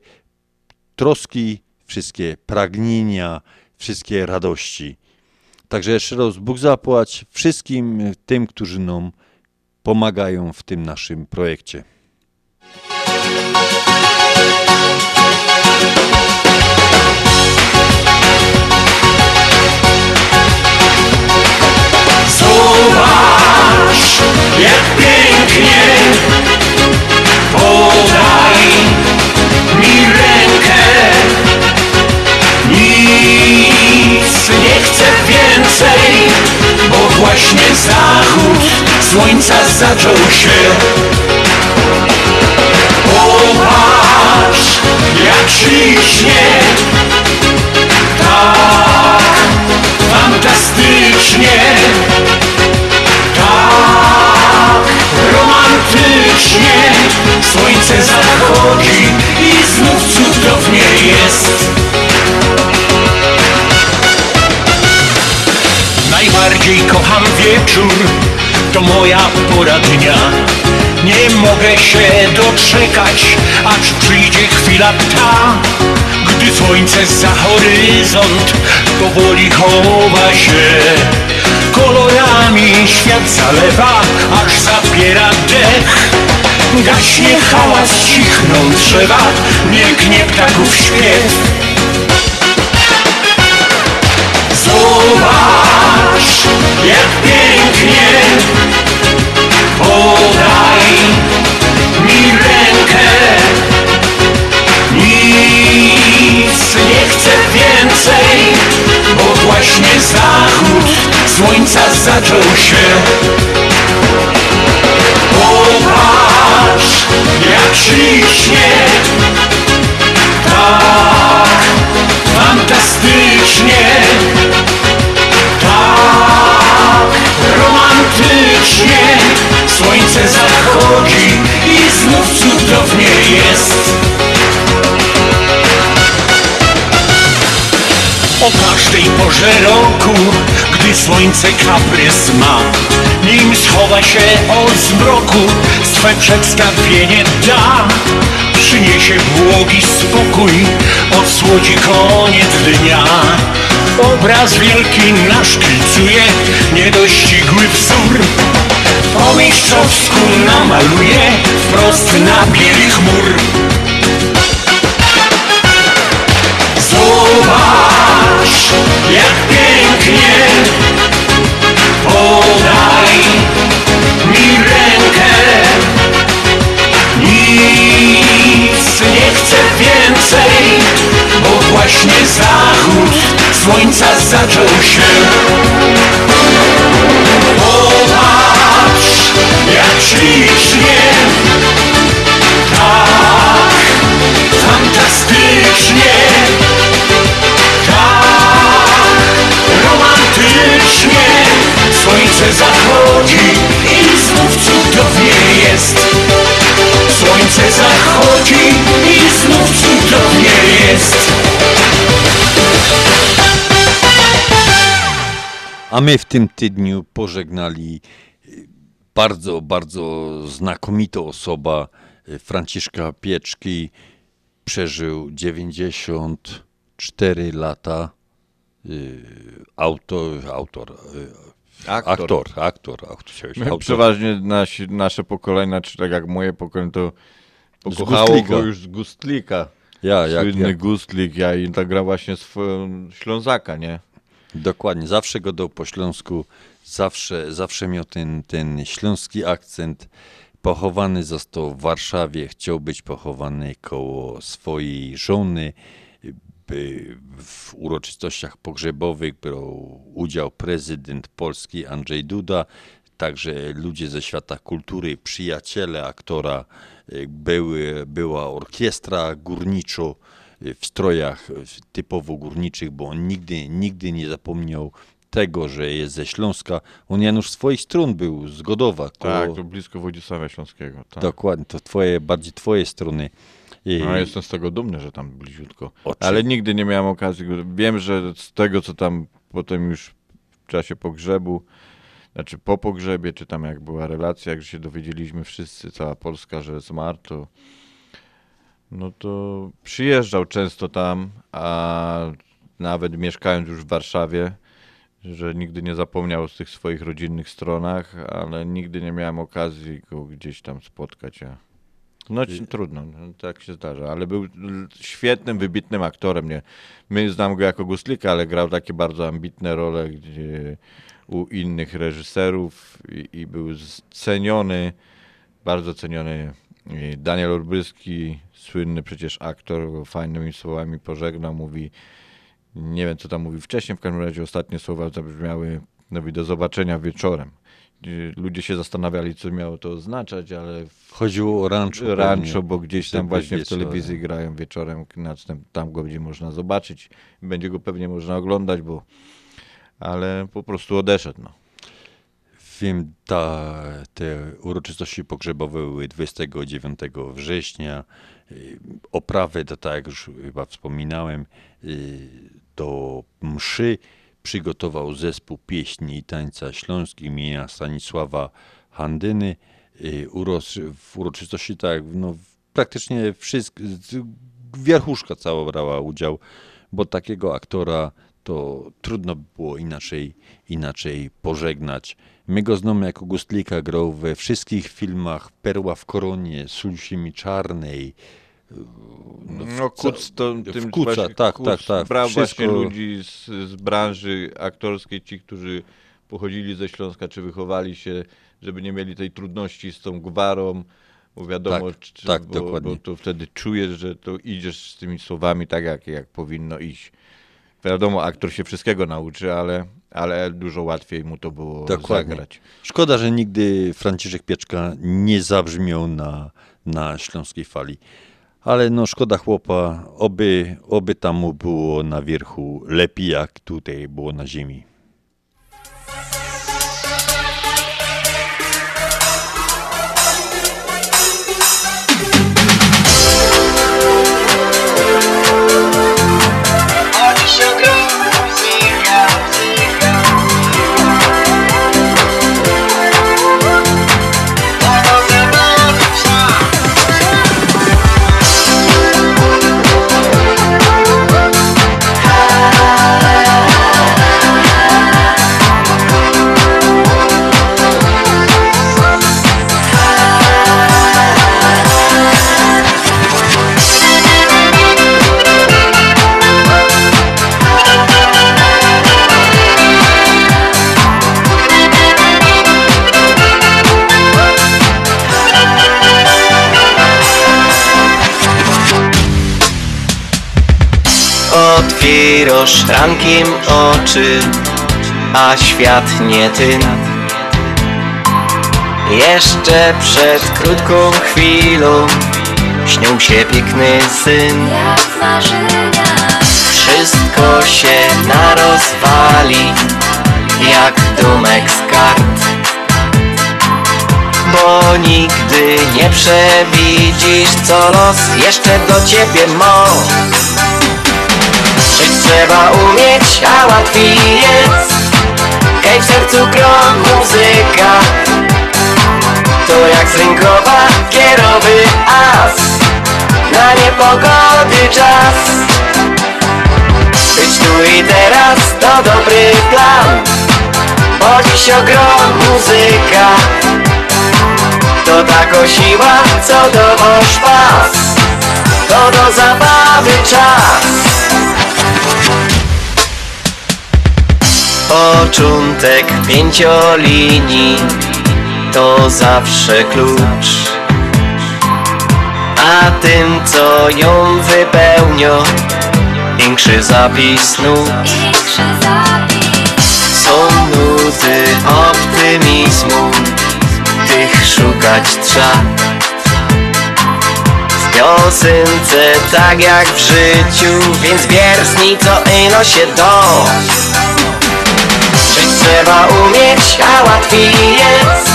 troski, wszystkie pragnienia, wszystkie radości. Także jeszcze raz Bóg zapłać wszystkim tym, którzy nam pomagają w tym naszym projekcie. Zobacz, jak pięknie. Podaj mi rękę. Nic nie chcę więcej Bo właśnie zachód słońca zaczął się. Popatrz, jak ślicznie Najbardziej kocham wieczór, to moja pora dnia. Nie mogę się doczekać, aż przyjdzie chwila ta Gdy słońce za horyzont powoli chowa się. Kolorami świat zalewa, aż zapiera dech. Gaśnie hałas, cichną drzewa, mięknie ptaków śpiew Zobacz, jak pięknie Podaj mi rękę Nic nie chcę właśnie zachód słońca zaczął się Popatrz, jak ślicznie. Tak, fantastycznie. Tak, romantycznie. Słońce zachodzi i znów cudownie jest. O każdej porze roku, gdy słońce kaprys ma Nim schowa się od zmroku, swe przedstawienie da Przyniesie błogi spokój, odsłodzi koniec dnia. Obraz wielki naszkicuje niedościgły wzór. Po mistrzowsku namaluje wprost na bieli chmur. Zobacz, jak pięknie. Podaj mi rękę Nic nie chcę więcej Bo właśnie zachód słońca zaczął się. Popatrz, jak ślicznie. Tak, fantastycznie. Tak romantycznie. Słońce zachodzi i znów cudownie jest Słońce zachodzi i znów cudownie jest A my w tym tygodniu pożegnali y, bardzo, bardzo znakomitą osoba y, Franciszka Pieczki. Przeżył 94 lata. Y, Autor, autor, Aktor. aktor, aktor, aktor, przeważnie nasi, nasze pokolenia, czy tak jak moje pokolenie, to Z pokochało go już z Gustlika. Ja, jak- Słynny jak- Gustlik, ja i tak gra właśnie swoją Ślązaka, nie? Dokładnie, zawsze go po śląsku, zawsze, zawsze miał ten, ten śląski akcent. Pochowany został w Warszawie, chciał być pochowany koło swojej żony. W uroczystościach pogrzebowych brał udział prezydent Polski Andrzej Duda, także ludzie ze świata kultury, przyjaciele aktora, y, były, była orkiestra górniczo y, w strojach y, typowo górniczych, bo on nigdy, nigdy nie zapomniał tego, że jest ze Śląska. On Janusz swoich strun był z Godowa. Tak, to blisko Władysławia Śląskiego. Tak. Dokładnie, to twoje, bardziej twoje strony. I- No, jestem z tego dumny, że tam bliziutko. Oczy- Ale nigdy nie miałem okazji. Wiem, że z tego, co tam potem już w czasie pogrzebu, znaczy po pogrzebie, czy tam jak była relacja, jak się dowiedzieliśmy wszyscy, cała Polska, że zmarł, to no to przyjeżdżał często tam, a nawet mieszkając już w Warszawie, że nigdy nie zapomniał o tych swoich rodzinnych stronach, ale nigdy nie miałem okazji go gdzieś tam spotkać. A... No trudno, no, tak się zdarza, ale był świetnym, wybitnym aktorem. Nie? My znamy go jako Guslika, ale grał takie bardzo ambitne role gdzie u innych reżyserów i, i był ceniony, bardzo ceniony. I Daniel Olbryski, słynny przecież aktor, go fajnymi słowami pożegnał, mówi, nie wiem co tam mówi wcześniej, w każdym razie ostatnie słowa zabrzmiały, mówi do zobaczenia wieczorem. Ludzie się zastanawiali, co miało to oznaczać, ale... Chodziło o rancho bo gdzieś tam właśnie w telewizji grają wieczorem, tam go będzie można zobaczyć. Będzie go pewnie można oglądać, bo... Ale po prostu odeszedł, no. Wiem, ta, te uroczystości pogrzebowe były 29 września. Y, Oprawę, to tak jak już chyba wspominałem, y, do mszy przygotował zespół pieśni i tańca śląskich imienia Stanisława Handyny. Y, w uroczystości tak, no, praktycznie wszystko, wierchuszka cała brała udział, bo takiego aktora to trudno było inaczej, inaczej pożegnać. My go znamy jako Gustlika, grał we wszystkich filmach Perła w koronie, Sól ziemi czarnej. No, w Kuc to tym Kuca, właśnie tak, Kuc tak, tak. Brał Wszystko- właśnie ludzi z, z branży aktorskiej, ci, którzy pochodzili ze Śląska, czy wychowali się, żeby nie mieli tej trudności z tą gwarą, bo wiadomo, Tak, czy, tak, bo, dokładnie. bo to wtedy czujesz, że to idziesz z tymi słowami tak, jak, jak powinno iść. Wiadomo, aktor się wszystkiego nauczy, ale, ale dużo łatwiej mu to było Dokładnie. zagrać. Szkoda, że nigdy Franciszek Pieczka nie zabrzmiał na, na śląskiej fali. Ale no szkoda chłopa, oby, oby tam mu było na wierchu lepiej jak tutaj było na ziemi. Otwierasz rankiem oczy, a świat nie ty. Jeszcze przed krótką chwilą śnił się piękny syn. Wszystko się narozwali, jak domek z kart. Bo nigdy nie przewidzisz, co los jeszcze do ciebie ma. Żyć trzeba umieć, a łatwiej jest. Hej w sercu grom muzyka. To jak z rynkowa kierowy as. Na niepogody czas. Być tu i teraz to dobry plan. Bo dziś ogrom muzyka. To tako siła, co do wasz pas. To do zabawy czas Początek pięciolinii to zawsze klucz. A tym co ją wypełnia Większy zapis nut. Są nuty optymizmu Tych szukać trzeba. W piosence tak jak w życiu Więc wiersni co ino się do trzeba umieć, a łatwiej jest.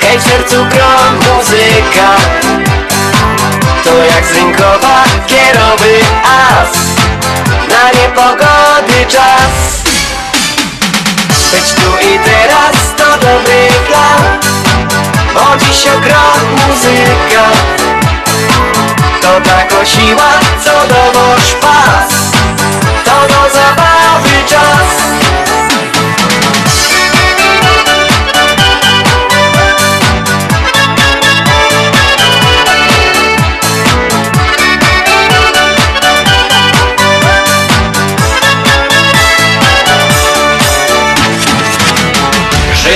Hej w sercu grom muzyka. To jak z rynkowa kierowy as. Na niepogody czas. Być tu i teraz to dobry plan. Bo dziś ogrom muzyka. To tako siła, co do wasz pas. To do zabawy czas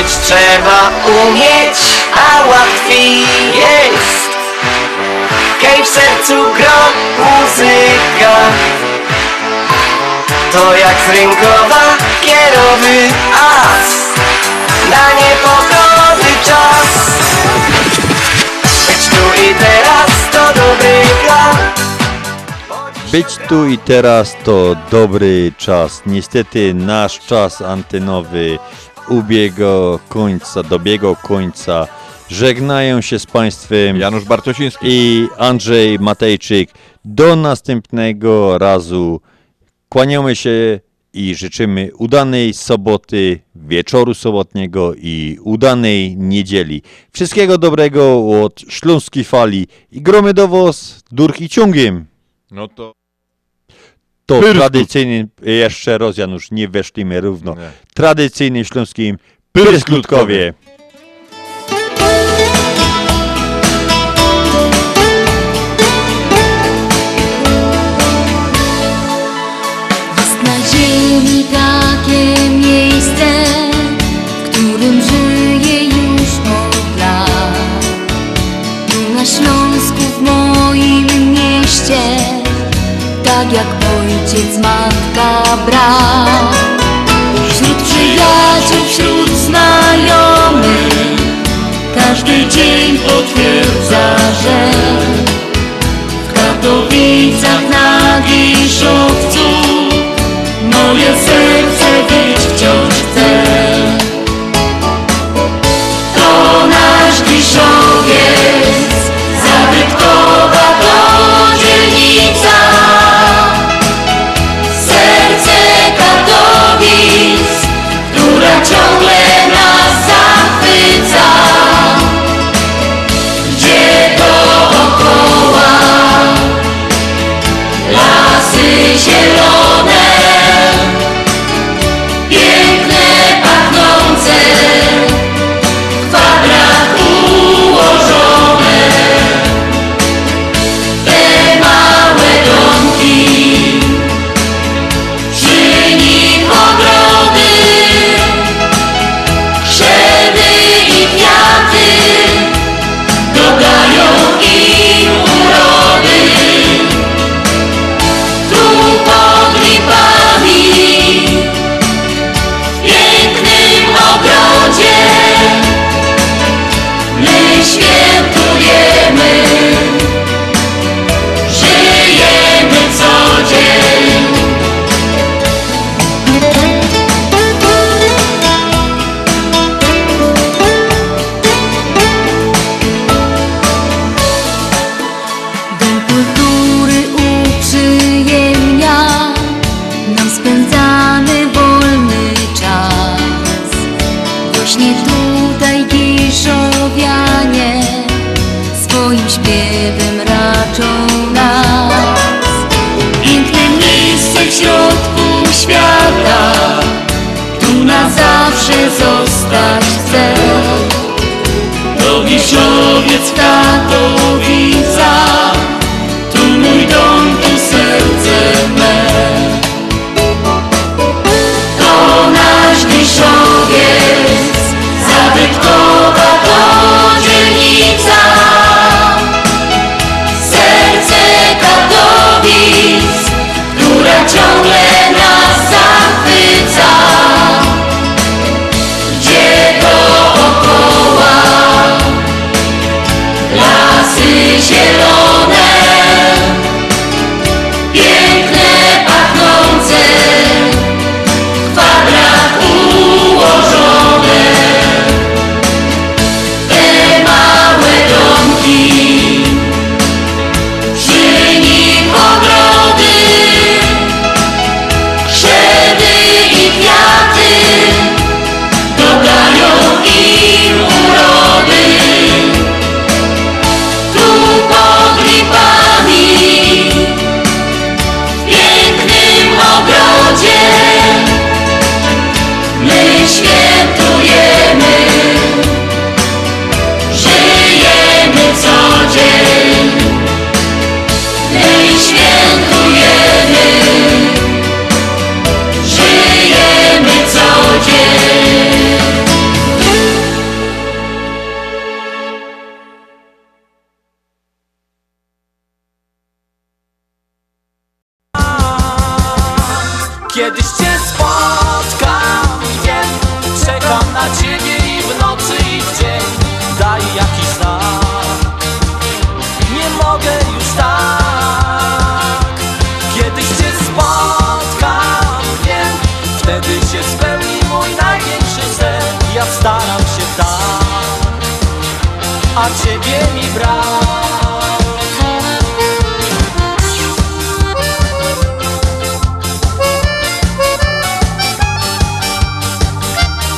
Trzeba umieć, a łatwiej jest. Hej w sercu gro muzyka. To jak z rynkowa kierowy as. Na niepogody czas. Być tu i teraz to dobry plan. Być tu i teraz to dobry czas. Niestety nasz czas antenowy ubiegł końca, dobiegł końca. Żegnają się z Państwem Janusz Bartosiński i Andrzej Matejczyk. Do następnego razu kłaniamy się i życzymy udanej soboty, wieczoru sobotniego i udanej niedzieli. Wszystkiego dobrego od Śląskiej Fali i gromy do was durki ciągiem. No to To Pyrskut. tradycyjny, jeszcze raz Janusz, nie weszliśmy równo, Nie. tradycyjnym śląskim Pyrskutkowie. Jest na ziemi takie miejsce, w którym żyje już od lat. Tu na Śląsku w moim mieście, tak jak ojciec, matka, brat. Wśród przyjaciół, wśród znajomych Każdy dzień potwierdza, że W Katowicach na Giszowcu Moje serce bić wciąż chce.